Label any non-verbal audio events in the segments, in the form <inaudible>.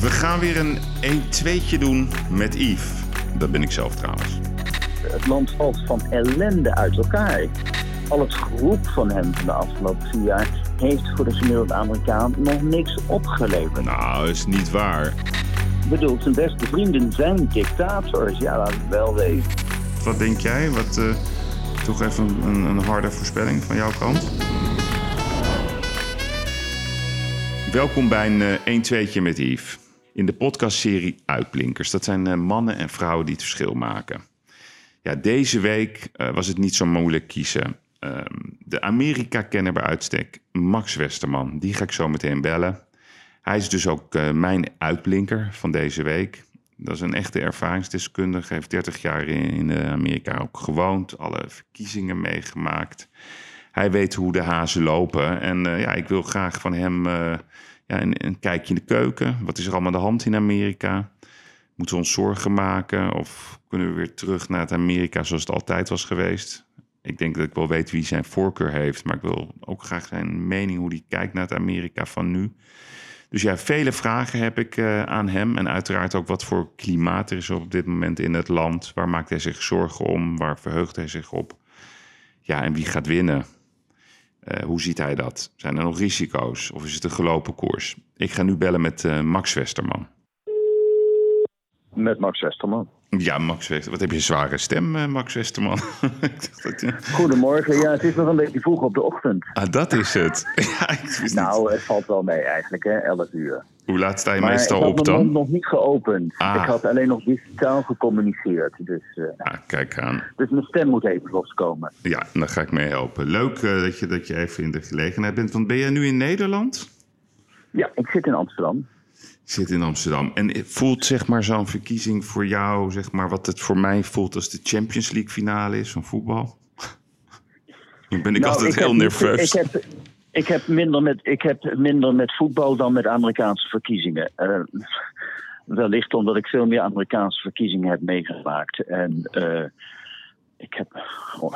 We gaan weer een 1-2'tje doen met Yves. Dat ben ik zelf trouwens. Het land valt van ellende uit elkaar. Al het groep van hem van de afgelopen vier jaar heeft voor de gemiddelde Amerikaan nog niks opgeleverd. Nou, is niet waar. Ik bedoel, zijn beste vrienden zijn dictators. Ja, laat het wel wezen. Wat denk jij? Wat, eh, toch even een, een harde voorspelling van jouw kant? Welkom bij een eh 1-2'tje met Yves. In de podcastserie Uitblinkers. Dat zijn eh, mannen en vrouwen die het verschil maken. Ja, deze week eh, was het niet zo moeilijk kiezen. Ehm, de Amerika-kenner bij uitstek, Max Westerman. Die ga ik zo meteen bellen. Hij is dus ook eh, mijn uitblinker van deze week. Dat is een echte ervaringsdeskundige. Heeft 30 jaar in, in Amerika ook gewoond. Alle verkiezingen meegemaakt. Hij weet hoe de hazen lopen. En ja, ik wil graag van hem ja, een, een kijkje in de keuken. Wat is er allemaal aan de hand in Amerika? Moeten we ons zorgen maken? Of kunnen we weer terug naar het Amerika zoals het altijd was geweest? Ik denk dat ik wel weet wie zijn voorkeur heeft. Maar ik wil ook graag zijn mening, hoe hij kijkt naar het Amerika van nu. Dus ja, vele vragen heb ik eh, aan hem. En uiteraard ook wat voor klimaat er is op dit moment in het land. Waar maakt hij zich zorgen om? Waar verheugt hij zich op? Ja, en wie gaat winnen? Eh, hoe ziet hij dat? Zijn er nog risico's? Of is het een gelopen koers? Ik ga nu bellen met eh, Max Westerman. Met Max Westerman. Ja, Max Westerman. Wat heb je een zware stem, eh, Max Westerman? <laughs> Ik Goedemorgen. Ja, het is nog een beetje vroeg op de ochtend. ah, dat is het. <laughs> ja, ik niet. Nou, het valt wel mee eigenlijk, hè, 11 uur. Hoe laat sta je Maar meestal ik had op mijn mond dan? nog niet geopend. Ah. Ik had alleen nog digitaal gecommuniceerd. Dus, eh, Ah, kijk aan. dus mijn stem moet even loskomen. Ja, daar ga ik mee helpen. Leuk eh, dat, je, dat je even in de gelegenheid bent. Want ben jij nu in Nederland? Ja, ik zit in Amsterdam. Zit in Amsterdam. En voelt zeg maar zo'n verkiezing voor jou, zeg maar, wat het voor mij voelt als de Champions League finale is van voetbal? <laughs> Dan ben ik Nou, altijd ik heel heb nerveus. Ik heb, ik, heb minder met, ik heb minder met voetbal dan met Amerikaanse verkiezingen. Eh, wellicht omdat ik veel meer Amerikaanse verkiezingen heb meegemaakt. En eh, ik heb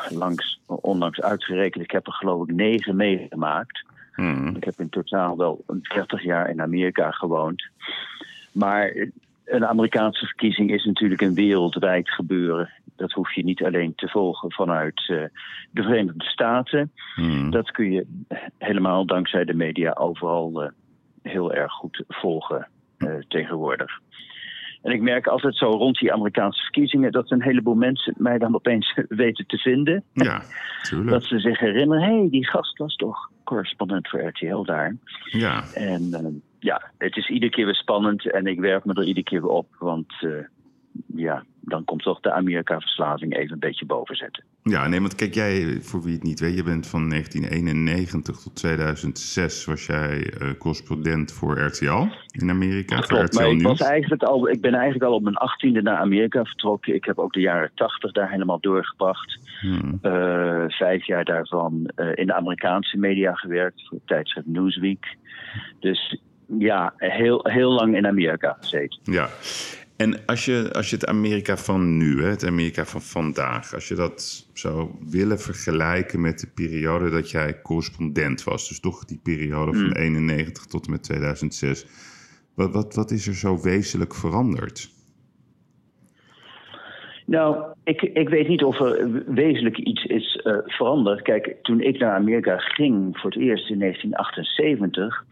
langs, onlangs uitgerekend, ik heb er geloof ik negen meegemaakt. Hmm. Ik heb in totaal wel 30 jaar in Amerika gewoond. Maar een Amerikaanse verkiezing is natuurlijk een wereldwijd gebeuren. Dat hoef je niet alleen te volgen vanuit eh, de Verenigde Staten. Hmm. Dat kun je helemaal dankzij de media overal eh, heel erg goed volgen eh, tegenwoordig. En ik merk altijd zo rond die Amerikaanse verkiezingen dat een heleboel mensen mij dan opeens <laughs> weten te vinden. Ja, tuurlijk. Dat ze zich herinneren, hé, hey, die gast was toch correspondent voor RTL daar. Ja. En eh, ja, het is iedere keer weer spannend en ik werp me er iedere keer weer op. Want eh, ja, dan komt toch de Amerika-verslaving even een beetje boven zetten. ja, nee, want kijk, jij, voor wie het niet weet, je bent van 1991 tot 2006 was jij eh, correspondent voor RTL in Amerika, voor RTL maar ik, was eigenlijk al, ik ben eigenlijk al op mijn achttiende naar Amerika vertrokken. Ik heb ook de jaren tachtig daar helemaal doorgebracht. Hmm. Eh, vijf jaar daarvan eh, in de Amerikaanse media gewerkt, voor het tijdschrift Newsweek. Dus ja, heel, heel lang in Amerika gezeten. Ja, en als je, als je het Amerika van nu, hè, het Amerika van vandaag, als je dat zou willen vergelijken met de periode dat jij correspondent was, dus toch die periode van 91 tot en met 2006, wat, wat, wat is er zo wezenlijk veranderd? Nou, ik, ik weet niet of er wezenlijk iets is eh, veranderd. Kijk, toen ik naar Amerika ging voor het eerst in 1978,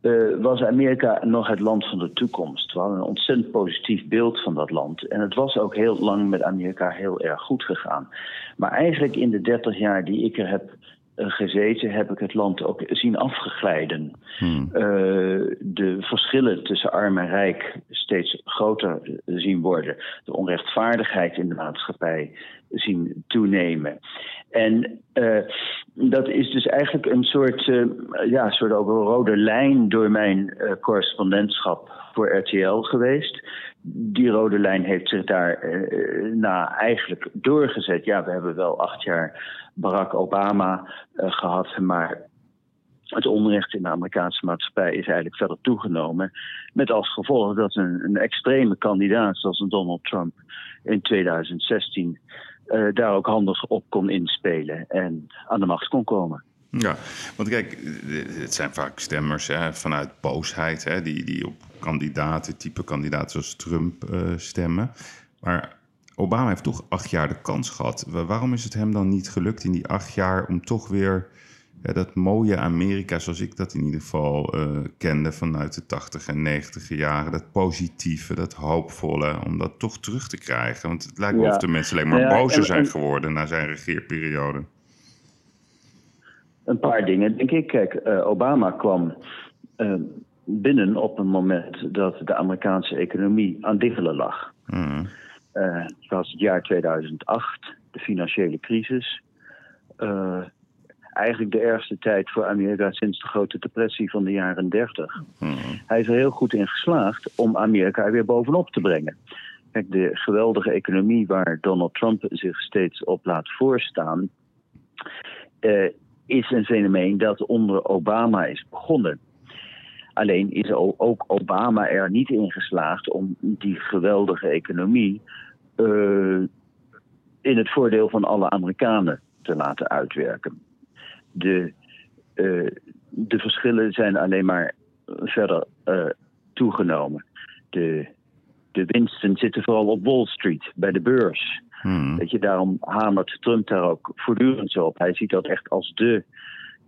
eh, was Amerika nog het land van de toekomst. We hadden een ontzettend positief beeld van dat land. En het was ook heel lang met Amerika heel erg goed gegaan. Maar eigenlijk in de 30 jaar die ik er heb gezeten, heb ik het land ook zien afgeglijden. Hmm. Eh, de verschillen tussen arm en rijk steeds groter zien worden. De onrechtvaardigheid in de maatschappij zien toenemen. En eh, dat is dus eigenlijk een soort, eh, ja, soort ook een rode lijn door mijn eh, correspondentschap voor RTL geweest. Die rode lijn heeft zich daar eh, na eigenlijk doorgezet. Ja, we hebben wel acht jaar Barack Obama eh, gehad, maar het onrecht in de Amerikaanse maatschappij is eigenlijk verder toegenomen. Met als gevolg dat een, een extreme kandidaat zoals een Donald Trump in 2016 eh, daar ook handig op kon inspelen en aan de macht kon komen. Ja, want kijk, het zijn vaak stemmers hè, vanuit boosheid, hè, die, die op kandidaten, type kandidaten zoals Trump stemmen. Maar Obama heeft toch acht jaar de kans gehad. Waarom is het hem dan niet gelukt in die acht jaar om toch weer ja, dat mooie Amerika, zoals ik dat in ieder geval uh, kende vanuit de 80 en 90 jaren, dat positieve, dat hoopvolle, om dat toch terug te krijgen? Want het lijkt wel of de mensen alleen maar bozer zijn geworden na zijn regeerperiode. Een paar dingen, denk ik. Kijk, uh, Obama kwam uh, binnen op een moment dat de Amerikaanse economie aan diggelen lag. Mm. het was het jaar 2008, de financiële crisis eigenlijk de ergste tijd voor Amerika sinds de grote depressie van de jaren 30. Hmm. Hij is er heel goed in geslaagd om Amerika weer bovenop te brengen. Kijk, de geweldige economie waar Donald Trump zich steeds op laat voorstaan, uh, is een fenomeen dat onder Obama is begonnen. Alleen is ook Obama er niet in geslaagd om die geweldige economie uh, in het voordeel van alle Amerikanen te laten uitwerken de, uh, de verschillen zijn alleen maar verder uh, toegenomen. De, de winsten zitten vooral op Wall Street, bij de beurs. Hmm. Weet je, daarom hamert Trump daar ook voortdurend zo op. Hij ziet dat echt als de,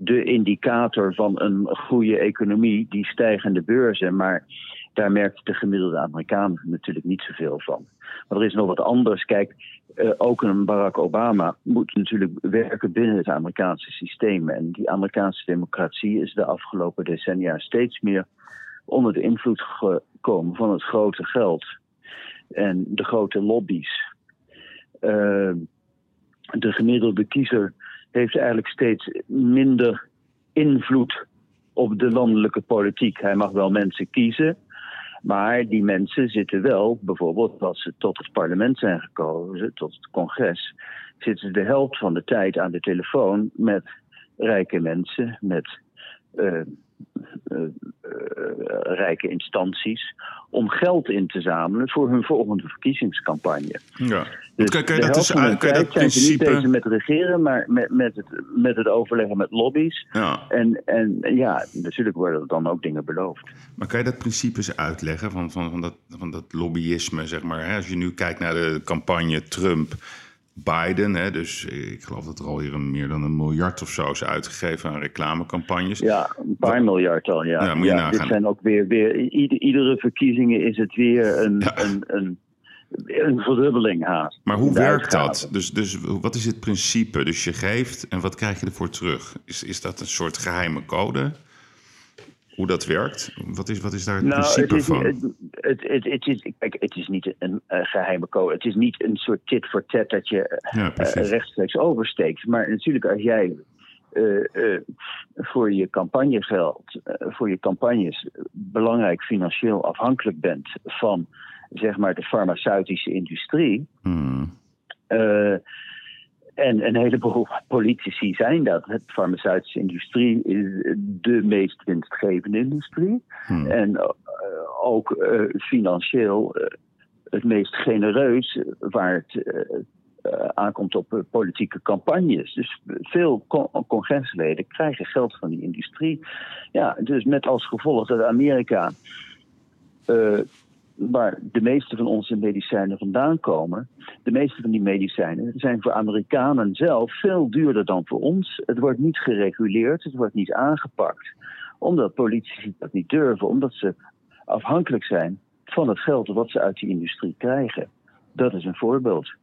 de indicator van een goede economie, die stijgende beurzen. Maar daar merkt de gemiddelde Amerikaan natuurlijk niet zoveel van. Maar er is nog wat anders. Kijk, uh, ook een Barack Obama moet natuurlijk werken binnen het Amerikaanse systeem. En die Amerikaanse democratie is de afgelopen decennia steeds meer onder de invloed gekomen van het grote geld en de grote lobby's. Uh, de gemiddelde kiezer heeft eigenlijk steeds minder invloed op de landelijke politiek. Hij mag wel mensen kiezen, maar die mensen zitten wel, bijvoorbeeld als ze tot het parlement zijn gekozen, tot het congres, zitten de helft van de tijd aan de telefoon met rijke mensen, met uh, rijke instanties om geld in te zamelen voor hun volgende verkiezingscampagne. Ja. Dus dat dus kan je dat principe... niet bezig met regeren, maar met, met, het, met het overleggen met lobby's. Ja. En, en ja, natuurlijk worden er dan ook dingen beloofd. Maar kan je dat principe eens uitleggen van, van, van, dat, van dat lobbyisme, zeg maar? Als je nu kijkt naar de campagne Trump Biden. Hè, dus ik geloof dat er al hier meer dan een miljard of zo is uitgegeven aan reclamecampagnes. Ja, een paar miljard al, ja. ja, moet je ja dit zijn ook weer, weer iedere verkiezingen is het weer een, een, een, een verdubbeling haast. Maar hoe werkt dat? Dus, dus wat is het principe? Dus je geeft en wat krijg je ervoor terug? Is, is dat een soort geheime code? Hoe dat werkt? Wat is, wat is daar het nou, principe het van? Het, het, het, het, is, kijk, het is niet een geheime code. Het is niet een soort tit voor tat dat je ja, uh, rechtstreeks oversteekt. Maar natuurlijk, als jij uh, voor je campagnegeld, voor je campagnes belangrijk financieel afhankelijk bent van zeg maar de farmaceutische industrie. Hmm. En een heleboel politici zijn dat. De farmaceutische industrie is de meest winstgevende industrie. Hmm. En uh, ook uh, financieel uh, het meest genereus waar het aankomt op politieke campagnes. Dus veel con congresleden krijgen geld van die industrie. Ja, dus met als gevolg dat Amerika waar de meeste van onze medicijnen vandaan komen, de meeste van die medicijnen zijn voor Amerikanen zelf veel duurder dan voor ons. Het wordt niet gereguleerd, het wordt niet aangepakt, omdat politici dat niet durven, omdat ze afhankelijk zijn van het geld wat ze uit die industrie krijgen. Dat is een voorbeeld.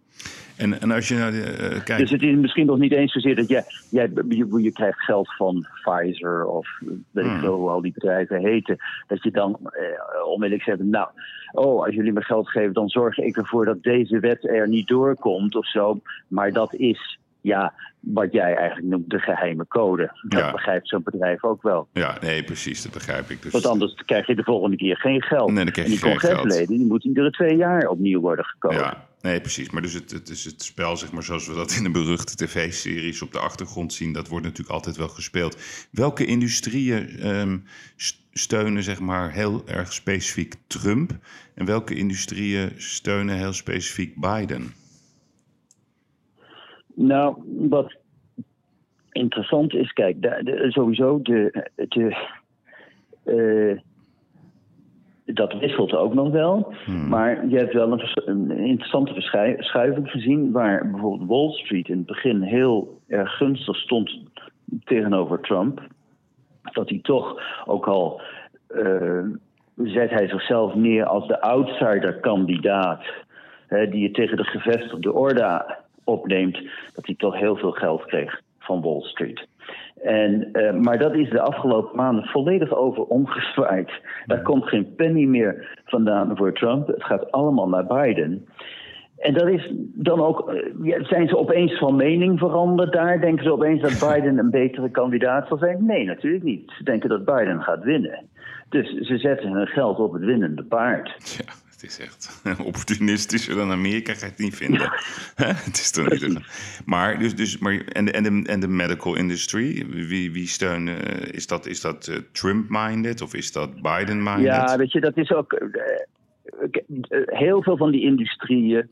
En, en als je naar uh, kijkt... Dus het is misschien nog niet eens zozeer dat jij, jij je, je krijgt geld van Pfizer of weet ik hmm. veel hoe al die bedrijven heten. Dat je dan uh, onmiddellijk zegt, nou, oh, als jullie me geld geven, dan zorg ik ervoor dat deze wet er niet doorkomt of zo. Maar dat is ja, wat jij eigenlijk noemt de geheime code. Dat begrijpt zo'n bedrijf ook wel. Ja, nee, precies, dat begrijp ik. Dus... Want anders krijg je de volgende keer geen geld. Nee, dan krijg je en die congresleden die moeten iedere twee jaar opnieuw worden gekozen. Ja, nee, precies. Maar dus het, het is het spel, zeg maar, zoals we dat in de beruchte tv-series op de achtergrond zien, dat wordt natuurlijk altijd wel gespeeld. Welke industrieën um, steunen, zeg maar, heel erg specifiek Trump? En welke industrieën steunen heel specifiek Biden? Nou, wat interessant is, kijk, de, sowieso de, de, uh, dat wisselt ook nog wel. Hmm. Maar je hebt wel een, een interessante verschuiving gezien, waar bijvoorbeeld Wall Street in het begin heel erg gunstig stond tegenover Trump. Dat hij toch ook al uh, zet hij zichzelf neer als de outsider-kandidaat, die je tegen de gevestigde orde opneemt, dat hij toch heel veel geld kreeg van Wall Street. En, uh, maar dat is de afgelopen maanden volledig over omgezwaaid. Daar komt geen penny meer vandaan voor Trump. Het gaat allemaal naar Biden. En dat is dan ook. Ja, zijn ze opeens van mening veranderd daar? Denken ze opeens dat <laughs> Biden een betere kandidaat zal zijn? Nee, natuurlijk niet. Ze denken dat Biden gaat winnen. Dus ze zetten hun geld op het winnende paard. Ja, het is echt <laughs> opportunistischer dan Amerika, ga je het niet vinden. <laughs> het is toch niet. Maar, dus, dus, maar en, de, en, de, en de medical industry, wie, wie steunen? Is dat, is dat uh, Trump-minded of is dat Biden-minded? Ja, weet je, dat is ook. Uh, heel veel van die industrieën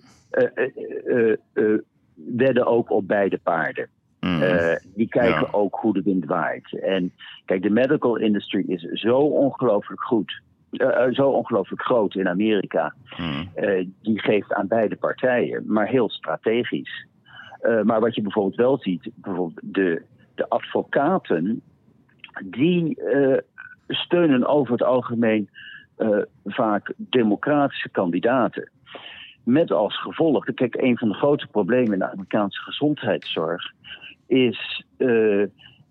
uh, wedden ook op beide paarden. Mm. Uh, die kijken ja. ook hoe de wind waait. En kijk, de medical industry is zo ongelooflijk goed. Uh, zo ongelooflijk groot in Amerika. Mm. Uh, die geeft aan beide partijen, maar heel strategisch. maar wat je bijvoorbeeld wel ziet, bijvoorbeeld de, de advocaten, die steunen over het algemeen vaak democratische kandidaten. Met als gevolg, kijk, een van de grote problemen in de Amerikaanse gezondheidszorg is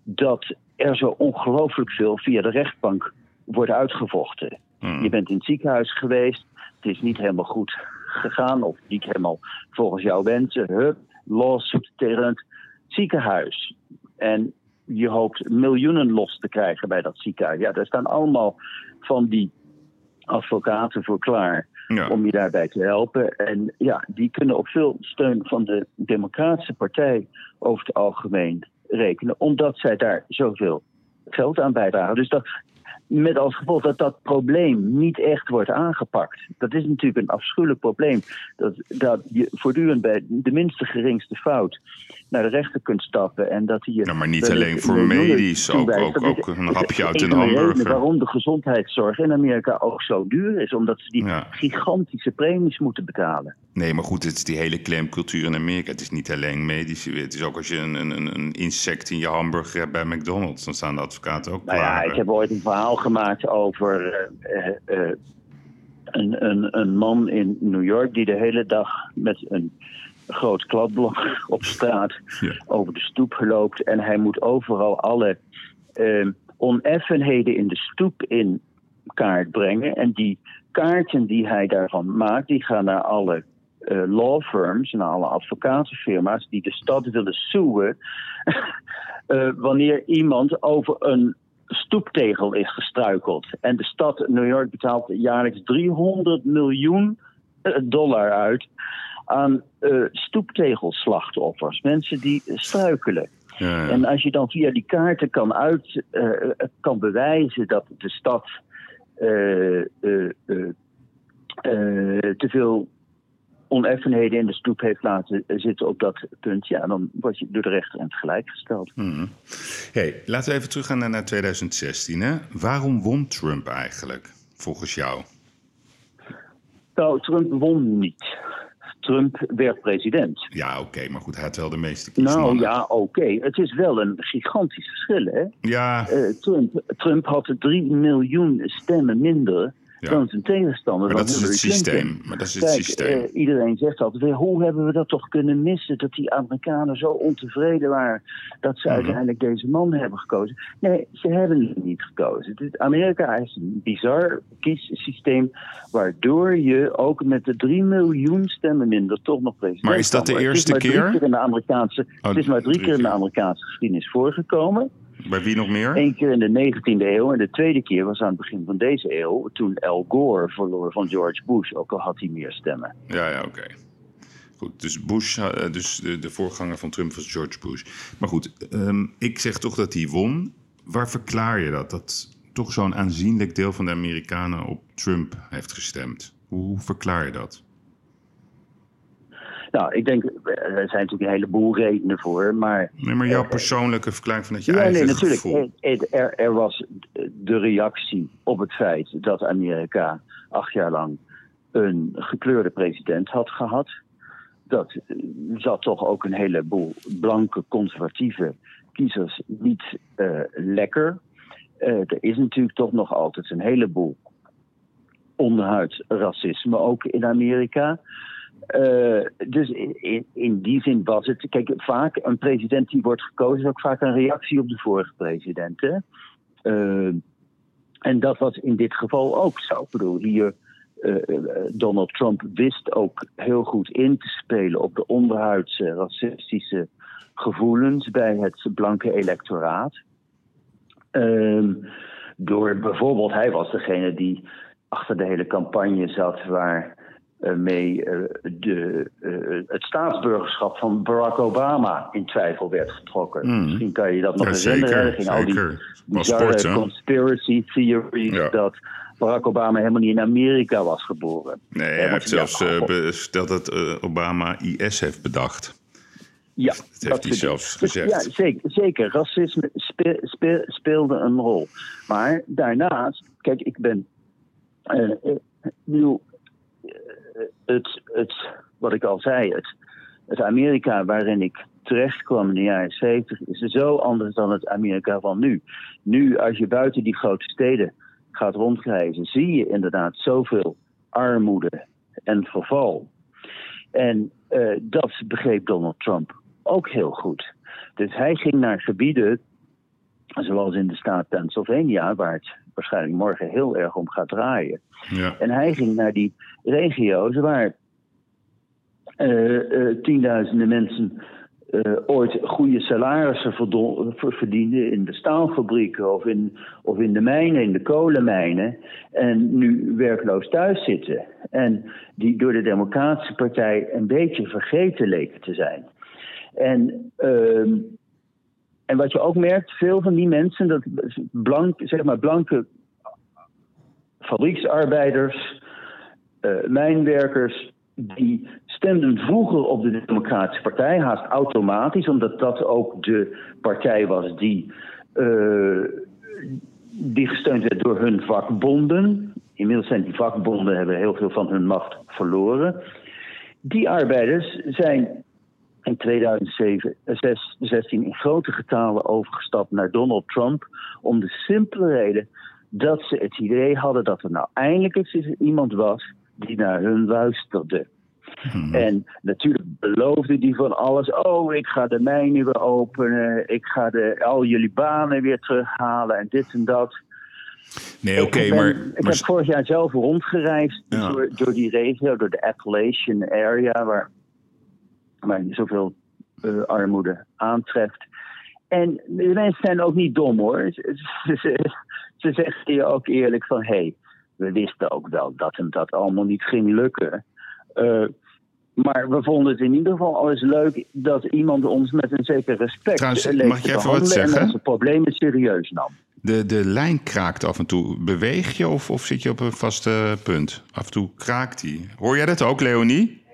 dat er zo ongelooflijk veel via de rechtbank wordt uitgevochten. Hmm. Je bent in het ziekenhuis geweest, het is niet helemaal goed gegaan of niet helemaal volgens jouw wensen. Hup, lawsuit tegen het ziekenhuis. En je hoopt miljoenen los te krijgen bij dat ziekenhuis. Ja, daar staan allemaal van die advocaten voor klaar. Ja. om je daarbij te helpen. En ja, die kunnen op veel steun van de Democratische Partij over het algemeen rekenen, omdat zij daar zoveel geld aan bijdragen. Dus dat, met als gevolg dat dat probleem niet echt wordt aangepakt. Dat is natuurlijk een afschuwelijk probleem. Dat, dat je voortdurend bij de minste geringste fout naar de rechter kunt stappen. En dat je, ja, maar niet alleen voor medisch, ook, ook, ook een hapje uit een hamburger. Waarom de gezondheidszorg in Amerika ook zo duur is. Omdat ze die ja. gigantische premies moeten betalen. Nee, maar goed, het is die hele claimcultuur in Amerika. Het is niet alleen medisch. Het is ook als je een, een, een insect in je hamburger hebt bij McDonald's. Dan staan de advocaten ook nou klaar. Ja, ik heb ooit een verhaal gemaakt over uh, uh, een, een, een man in New York... die de hele dag met een groot kladblok <laughs> op straat ja. over de stoep geloopt. En hij moet overal alle uh, oneffenheden in de stoep in kaart brengen. En die kaarten die hij daarvan maakt, die gaan naar alle uh, law firms, naar alle advocatenfirma's die de stad willen suwen. uh, <laughs> wanneer iemand over een stoeptegel is gestruikeld. En de stad New York betaalt jaarlijks 300 miljoen dollar uit aan uh, stoeptegelslachtoffers. Mensen die struikelen. Ja, ja. En als je dan via die kaarten kan, uit, uh, kan bewijzen dat de stad uh, te veel oneffenheden in de stoep heeft laten zitten op dat punt, ja, dan word je door de rechter in het gelijk gesteld. Mm. Hey, laten we even teruggaan naar, naar 2016. Hè? Waarom won Trump eigenlijk, volgens jou? Nou, Trump won niet. Trump werd president. Ja, oké, okay, maar goed, hij had wel de meeste kiesmannen. Nou ja, oké. Okay. Het is wel een gigantisch verschil, hè? Ja. Uh, Trump, Trump had 3 miljoen stemmen minder ja. dan zijn tegenstander. Maar dat is het systeem. Maar dat is het Kijk, systeem. Uh, iedereen zegt altijd weer, hoe hebben we dat toch kunnen missen? Dat die Amerikanen zo ontevreden waren dat ze mm -hmm. uiteindelijk deze man hebben gekozen. Nee, ze hebben het niet gekozen. Amerika is een bizar kiessysteem waardoor je ook met de 3 miljoen stemmen minder toch nog president Maar is dat de eerste het is keer? Maar drie keer in de Amerikaanse, oh, het is maar drie, drie keer in de Amerikaanse geschiedenis voorgekomen. Bij wie nog meer? Eén keer in de 19e eeuw en de tweede keer was aan het begin van deze eeuw... toen Al Gore verloor van George Bush, ook al had hij meer stemmen. Ja, ja, oké. Okay. Goed, dus Bush, dus de, de, voorganger van Trump was George Bush. Maar goed, um, ik zeg toch dat hij won. Waar verklaar je dat? Dat toch zo'n aanzienlijk deel van de Amerikanen op Trump heeft gestemd. Hoe verklaar je dat? Nou, ik denk, er zijn natuurlijk een heleboel redenen voor, maar... Nee, maar jouw persoonlijke verklaring vanuit je ja, eigen nee, natuurlijk. gevoel. Er, er was de reactie op het feit dat Amerika acht jaar lang een gekleurde president had gehad. Dat zat toch ook een heleboel blanke conservatieve kiezers niet uh, lekker. Uh, er is natuurlijk toch nog altijd een heleboel onderhuids racisme ook in Amerika. Uh, dus in, in, die zin was het. Kijk, vaak een president die wordt gekozen is ook vaak een reactie op de vorige president. Hè? Uh, en dat was in dit geval ook zo. Ik bedoel, hier. Uh, Donald Trump wist ook heel goed in te spelen op de onderhuidse racistische gevoelens bij het blanke electoraat. Ehm, door bijvoorbeeld, hij was degene die achter de hele campagne zat waar mee uh, de, uh, het staatsburgerschap van Barack Obama in twijfel werd getrokken. Mm. Misschien kan je dat nog ja, herinneren. Er ging al die bizarre conspiracy theories ja. dat Barack Obama helemaal niet in Amerika was geboren. Nee, hij heeft zelfs verteld dat Obama IS heeft bedacht. Ja, dat heeft hij zelfs gezegd. Ja, zeker. zeker. Racisme spe, spe, speelde een rol. Maar daarnaast, kijk, ik ben. Uh, bedoel, het, het, wat ik al zei, het, het Amerika waarin ik terecht kwam in de jaren 70 is zo anders dan het Amerika van nu. Nu, als je buiten die grote steden gaat rondreizen, zie je inderdaad zoveel armoede en verval. En uh, dat begreep Donald Trump ook heel goed. Dus hij ging naar gebieden, zoals in de staat Pennsylvania, waar het waarschijnlijk morgen heel erg om gaat draaien. Ja. En hij ging naar die regio's waar uh, uh, tienduizenden mensen uh, ooit goede salarissen verdienden in de staalfabrieken of in, of in de mijnen, in de kolenmijnen. En nu werkloos thuis zitten. En die door de Democratische Partij een beetje vergeten leken te zijn. En, uh, en wat je ook merkt, veel van die mensen, dat blank, zeg maar blanke fabrieksarbeiders, mijnwerkers, die stemden vroeger op de Democratische Partij, haast automatisch, omdat dat ook de partij was die, uh, die gesteund werd door hun vakbonden. Inmiddels zijn die vakbonden hebben heel veel van hun macht verloren. Die arbeiders zijn in 2016 in grote getalen overgestapt naar Donald Trump. Om de simpele reden dat ze het idee hadden dat er nou eindelijk eens iemand was die naar hun luisterde. Hmm. En natuurlijk beloofde die van alles. Oh, ik ga de mijnen weer openen. Ik ga de, al jullie banen weer terughalen en dit en dat. Nee, oké, okay, maar... Ik maar... heb vorig jaar zelf rondgereisd ja. door, door die regio, door de Appalachian area, waar waar je zoveel uh, armoede aantreft. En de mensen zijn ook niet dom hoor. Ze, ze, ze zeggen je ook eerlijk van hé, hey, we wisten ook wel dat en dat allemaal niet ging lukken. Uh, maar we vonden het in ieder geval al eens leuk dat iemand ons met een zeker respect Trouwens, mag je even wat zeggen? en onze problemen serieus nam. De, de lijn kraakt af en toe. Beweeg je of, of zit je op een vaste punt? Af en toe kraakt die. Hoor jij dat ook, Leonie?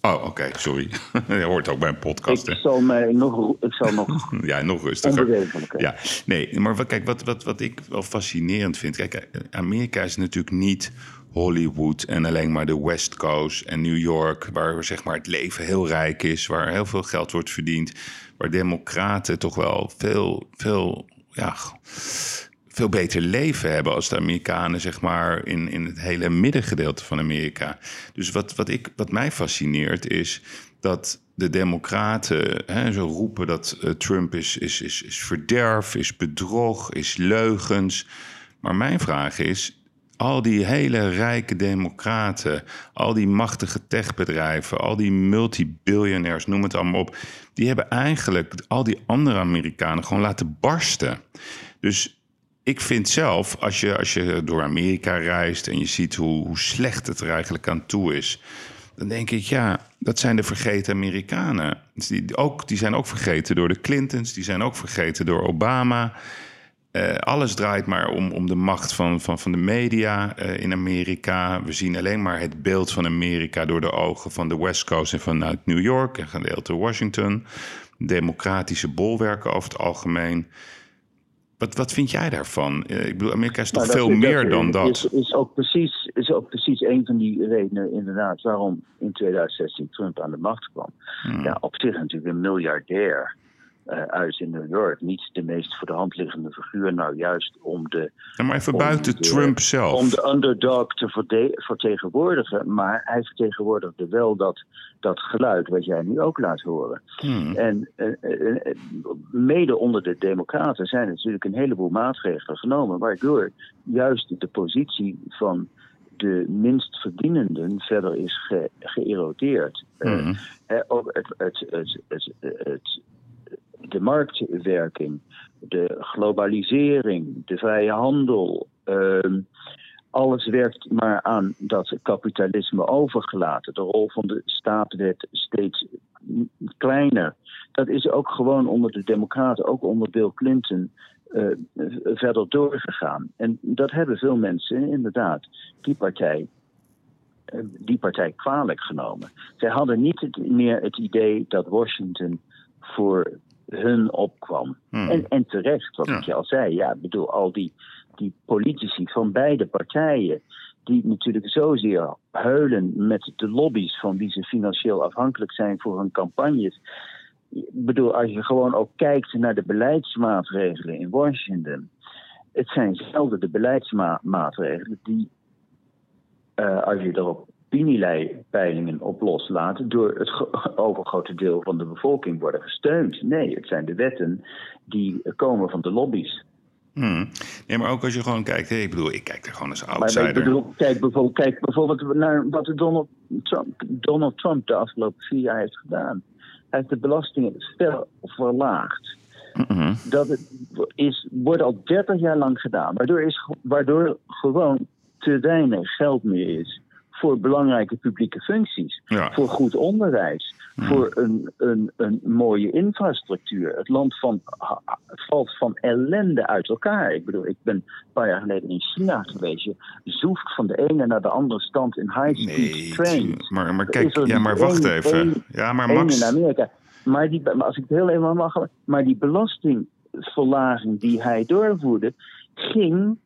Oh, oké, okay, sorry. <laughs> Je hoort ook bij een podcast. Ik zal, mij nog, ik zal nog. <laughs> ja, nog rustiger. Ja, nee, maar kijk, wat, wat, wat ik wel fascinerend vind. Kijk, Amerika is natuurlijk niet Hollywood en alleen maar de West Coast en New York, waar zeg maar, het leven heel rijk is, waar heel veel geld wordt verdiend, waar democraten toch wel veel, veel ja, veel beter leven hebben als de Amerikanen, zeg maar, in, in het hele middengedeelte van Amerika. Dus wat, wat, ik, wat mij fascineert is dat de Democraten hè, zo roepen dat uh, Trump is, is, is, is verderf, is bedrog, is leugens. Maar mijn vraag is, al die hele rijke democraten, al die machtige techbedrijven, al die multibiljonairs, noem het allemaal op, die hebben eigenlijk al die andere Amerikanen gewoon laten barsten. Dus ik vind zelf, als je, als je door Amerika reist en je ziet hoe, hoe slecht het er eigenlijk aan toe is, dan denk ik, ja, dat zijn de vergeten Amerikanen. Die, ook, die zijn ook vergeten door de Clintons, die zijn ook vergeten door Obama. eh, alles draait maar om, om de macht van, van, van de media eh, in Amerika. We zien alleen maar het beeld van Amerika door de ogen van de West Coast en vanuit New York en gedeelte Washington. Democratische bolwerken over het algemeen. Wat, wat vind jij daarvan? Uh, ik bedoel, Amerika is toch Nou, veel meer dat dan dat? Is, is, ook precies, is ook precies een van die redenen inderdaad waarom in 2016 Trump aan de macht kwam. Hmm. Ja, op zich natuurlijk een miljardair eh, uit in New York. Niet de meest voor de hand liggende figuur, nou juist om de, Ja, maar even buiten de- Trump zelf. om de underdog te vertegenwoordigen. Maar hij vertegenwoordigde wel dat, dat geluid wat jij nu ook laat horen. Hmm. En eh, eh, mede onder de Democraten zijn natuurlijk een heleboel maatregelen genomen, waardoor juist de positie van de minst verdienenden verder is ge- geërodeerd. Hmm. ook het, het, het, het, het, de marktwerking, de globalisering, de vrije handel. ehm, alles werkt maar aan dat kapitalisme overgelaten. De rol van de staat werd steeds kleiner. Dat is ook gewoon onder de Democraten, ook onder Bill Clinton, eh, verder doorgegaan. En dat hebben veel mensen inderdaad, die partij, eh, die partij kwalijk genomen. Zij hadden niet meer het idee dat Washington voor hun opkwam. Hmm. En, en terecht, wat Ja. ik je al zei. Ja, ik bedoel, al die, die politici van beide partijen. die natuurlijk zozeer huilen met de lobby's van wie ze financieel afhankelijk zijn voor hun campagnes. Ik bedoel, als je gewoon ook kijkt naar de beleidsmaatregelen in Washington. Het zijn zelden de beleidsmaatregelen die, eh, als je er op opiniepeilingen op loslaat, door het gro- <laughs> overgrote deel van de bevolking worden gesteund. Nee, het zijn de wetten die komen van de lobby's. Hmm. Nee, maar ook als je gewoon kijkt. Ik bedoel, ik kijk er gewoon als Maar outsider. ik bedoel, kijk bijvoorbeeld, kijk bijvoorbeeld naar wat Donald Trump, Donald Trump de afgelopen vier jaar heeft gedaan. Hij heeft de belastingen fel verlaagd. Mhm. Dat is, wordt al 30 jaar lang gedaan. Waardoor, is, waardoor gewoon te weinig geld meer is voor belangrijke publieke functies. Ja. Voor goed onderwijs. Voor een, een, een mooie infrastructuur. Het land van, ha- valt van ellende uit elkaar. Ik bedoel, ik ben een paar jaar geleden in China geweest. Je zoeft van de ene naar de andere stand in high-speed Nee, trains. maar, maar kijk, ja, maar wacht even. ja, maar Max. in Amerika. Maar, die, maar als ik het heel even mag, maar die belastingverlaging die hij doorvoerde, ging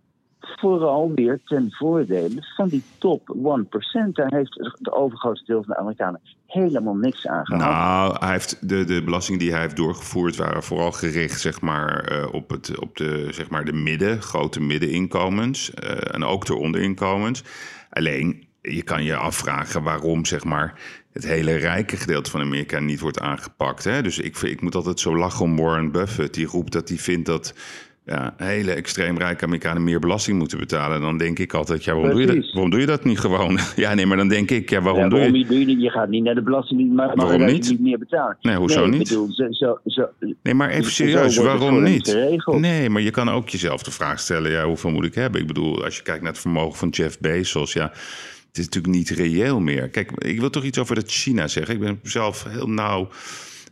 vooral weer ten voordele van die top 1%. Daar heeft de overgrote deel van de Amerikanen helemaal niks aan gehad. Nou, hij heeft de, de belastingen die hij heeft doorgevoerd waren vooral gericht zeg maar, eh, op, het, op de, zeg maar, de midden, grote middeninkomens eh, en ook de onderinkomens. Alleen, je kan je afvragen waarom zeg maar, het hele rijke gedeelte van Amerika niet wordt aangepakt. Hè? Dus ik, ik moet altijd zo lachen om Warren Buffett. Die roept dat hij vindt dat ja, hele extreem rijke Amerikanen meer belasting moeten betalen. Dan denk ik altijd, ja, waarom, doe je dat, waarom doe je dat niet gewoon? <laughs> Ja, nee, maar dan denk ik, ja, waarom Ja, doe je... waarom doe je, niet? je gaat niet naar de belasting, maar Waarom maar niet? niet meer betalen. Nee, hoezo ik niet? Bedoel, zo, zo, zo, Nee, maar even serieus, waarom niet? Nee, maar je kan ook jezelf de vraag stellen, ja, hoeveel moet ik hebben? Ik bedoel, als je kijkt naar het vermogen van Jeff Bezos, ja, het is natuurlijk niet reëel meer. Kijk, ik wil toch iets over dat China zeggen. Ik ben zelf heel nauw,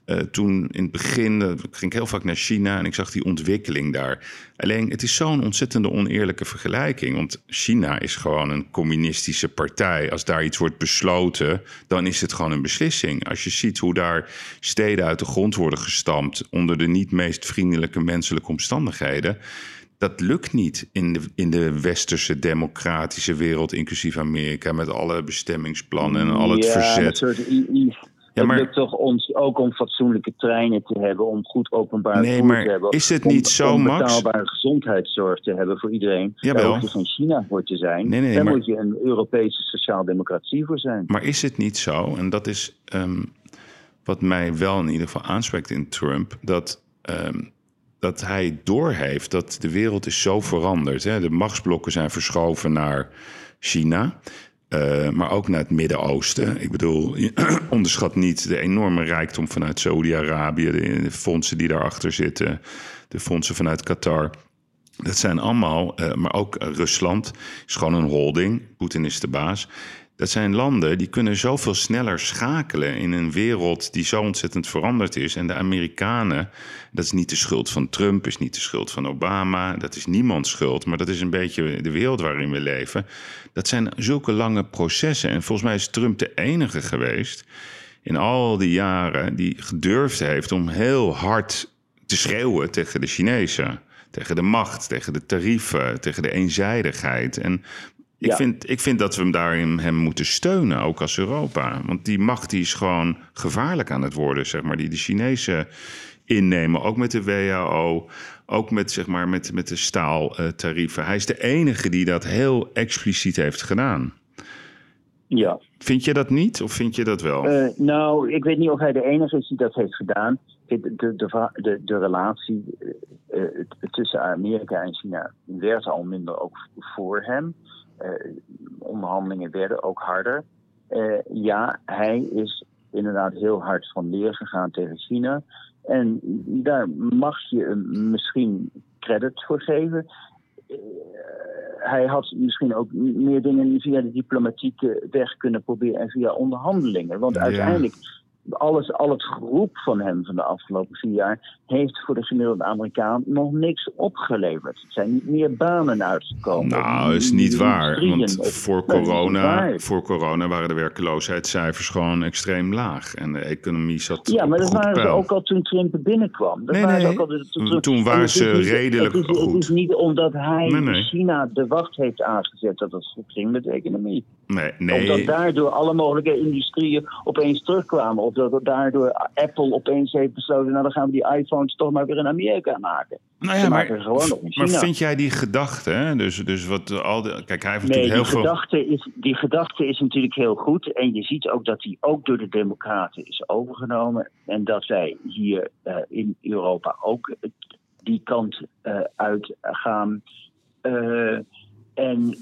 eh, toen in het begin, eh, ging ik heel vaak naar China en ik zag die ontwikkeling daar. Alleen, het is zo'n ontzettende oneerlijke vergelijking, want China is gewoon een communistische partij. Als daar iets wordt besloten, dan is het gewoon een beslissing. Als je ziet hoe daar steden uit de grond worden gestampt onder de niet meest vriendelijke menselijke omstandigheden. Dat lukt niet in de, in de westerse democratische wereld, inclusief Amerika, met alle bestemmingsplannen en al het ja, verzet. Een soort, Ja, maar- Het lukt toch ons ook om fatsoenlijke treinen te hebben, om goed openbaar Nee, vervoer maar te hebben. is het om- niet zo, om Max? betaalbare gezondheidszorg te hebben voor iedereen. Jawel. Daar hoef je geen China voor te zijn. Nee, nee, Daar maar- moet je een Europese sociaaldemocratie voor zijn. Maar is het niet zo, en dat is ehm, wat mij wel in ieder geval aanspreekt in Trump, dat, ehm, dat hij doorheeft dat de wereld is zo veranderd. Hè? De machtsblokken zijn verschoven naar China. Eh, maar ook naar het Midden-Oosten. Ik bedoel, <clears throat> onderschat niet de enorme rijkdom vanuit Saudi-Arabië, de, fondsen die daarachter zitten, de fondsen vanuit Qatar. Dat zijn allemaal, eh, maar ook Rusland is gewoon een holding. Poetin is de baas. Dat zijn landen die kunnen zoveel sneller schakelen in een wereld die zo ontzettend veranderd is. En de Amerikanen, dat is niet de schuld van Trump, is niet de schuld van Obama, dat is niemands schuld, maar dat is een beetje de wereld waarin we leven. Dat zijn zulke lange processen. En volgens mij is Trump de enige geweest in al die jaren die gedurfd heeft om heel hard te schreeuwen tegen de Chinezen. Tegen de macht, tegen de tarieven, tegen de eenzijdigheid. En ik, vind, ik vind dat we hem daarin hem moeten steunen, ook als Europa. Want die macht die is gewoon gevaarlijk aan het worden, zeg maar, die de Chinezen innemen. Ook met de WHO, ook met, zeg maar, met, met de staaltarieven. Hij is de enige die dat heel expliciet heeft gedaan. Ja. Vind je dat niet of vind je dat wel? Uh, nou, ik weet niet of hij de enige is die dat heeft gedaan. De, de, de, de relatie uh, tussen Amerika en China werd al minder ook voor hem. Uh, onderhandelingen werden ook harder. ja, hij is inderdaad heel hard van leer gegaan tegen China. En daar mag je hem misschien credit voor geven hij had misschien ook meer dingen via de diplomatieke weg kunnen proberen en via onderhandelingen. Want uiteindelijk alles, al het groep van hem van de afgelopen vier jaar heeft voor de gemiddelde Amerikaan nog niks opgeleverd. Het zijn niet meer banen uitgekomen. Nou, is niet waar. Want voor corona, voor corona waren de werkloosheidscijfers gewoon extreem laag. En de economie zat. Ja, maar dat waren ze ook al toen Trump binnenkwam. Dat nee, waren nee. Ook al, toen, toen waren ze redelijk het is, goed. Het is niet omdat hij nee, China de wacht heeft aangezet dat het goed ging met de economie. Nee, nee. Omdat daardoor alle mogelijke industrieën opeens terugkwamen. Of dat daardoor Apple opeens heeft besloten... nou dan gaan we die iPhones toch maar weer in Amerika maken. Nou ja, maar, maar vind jij die gedachte, hè? Dus, dus wat al de, kijk, hij heeft nee, natuurlijk heel veel... Gedachte is, die gedachte is natuurlijk heel goed. En je ziet ook dat die ook door de democraten is overgenomen. En dat wij hier uh, in Europa ook die kant uh, uit gaan... Uh, en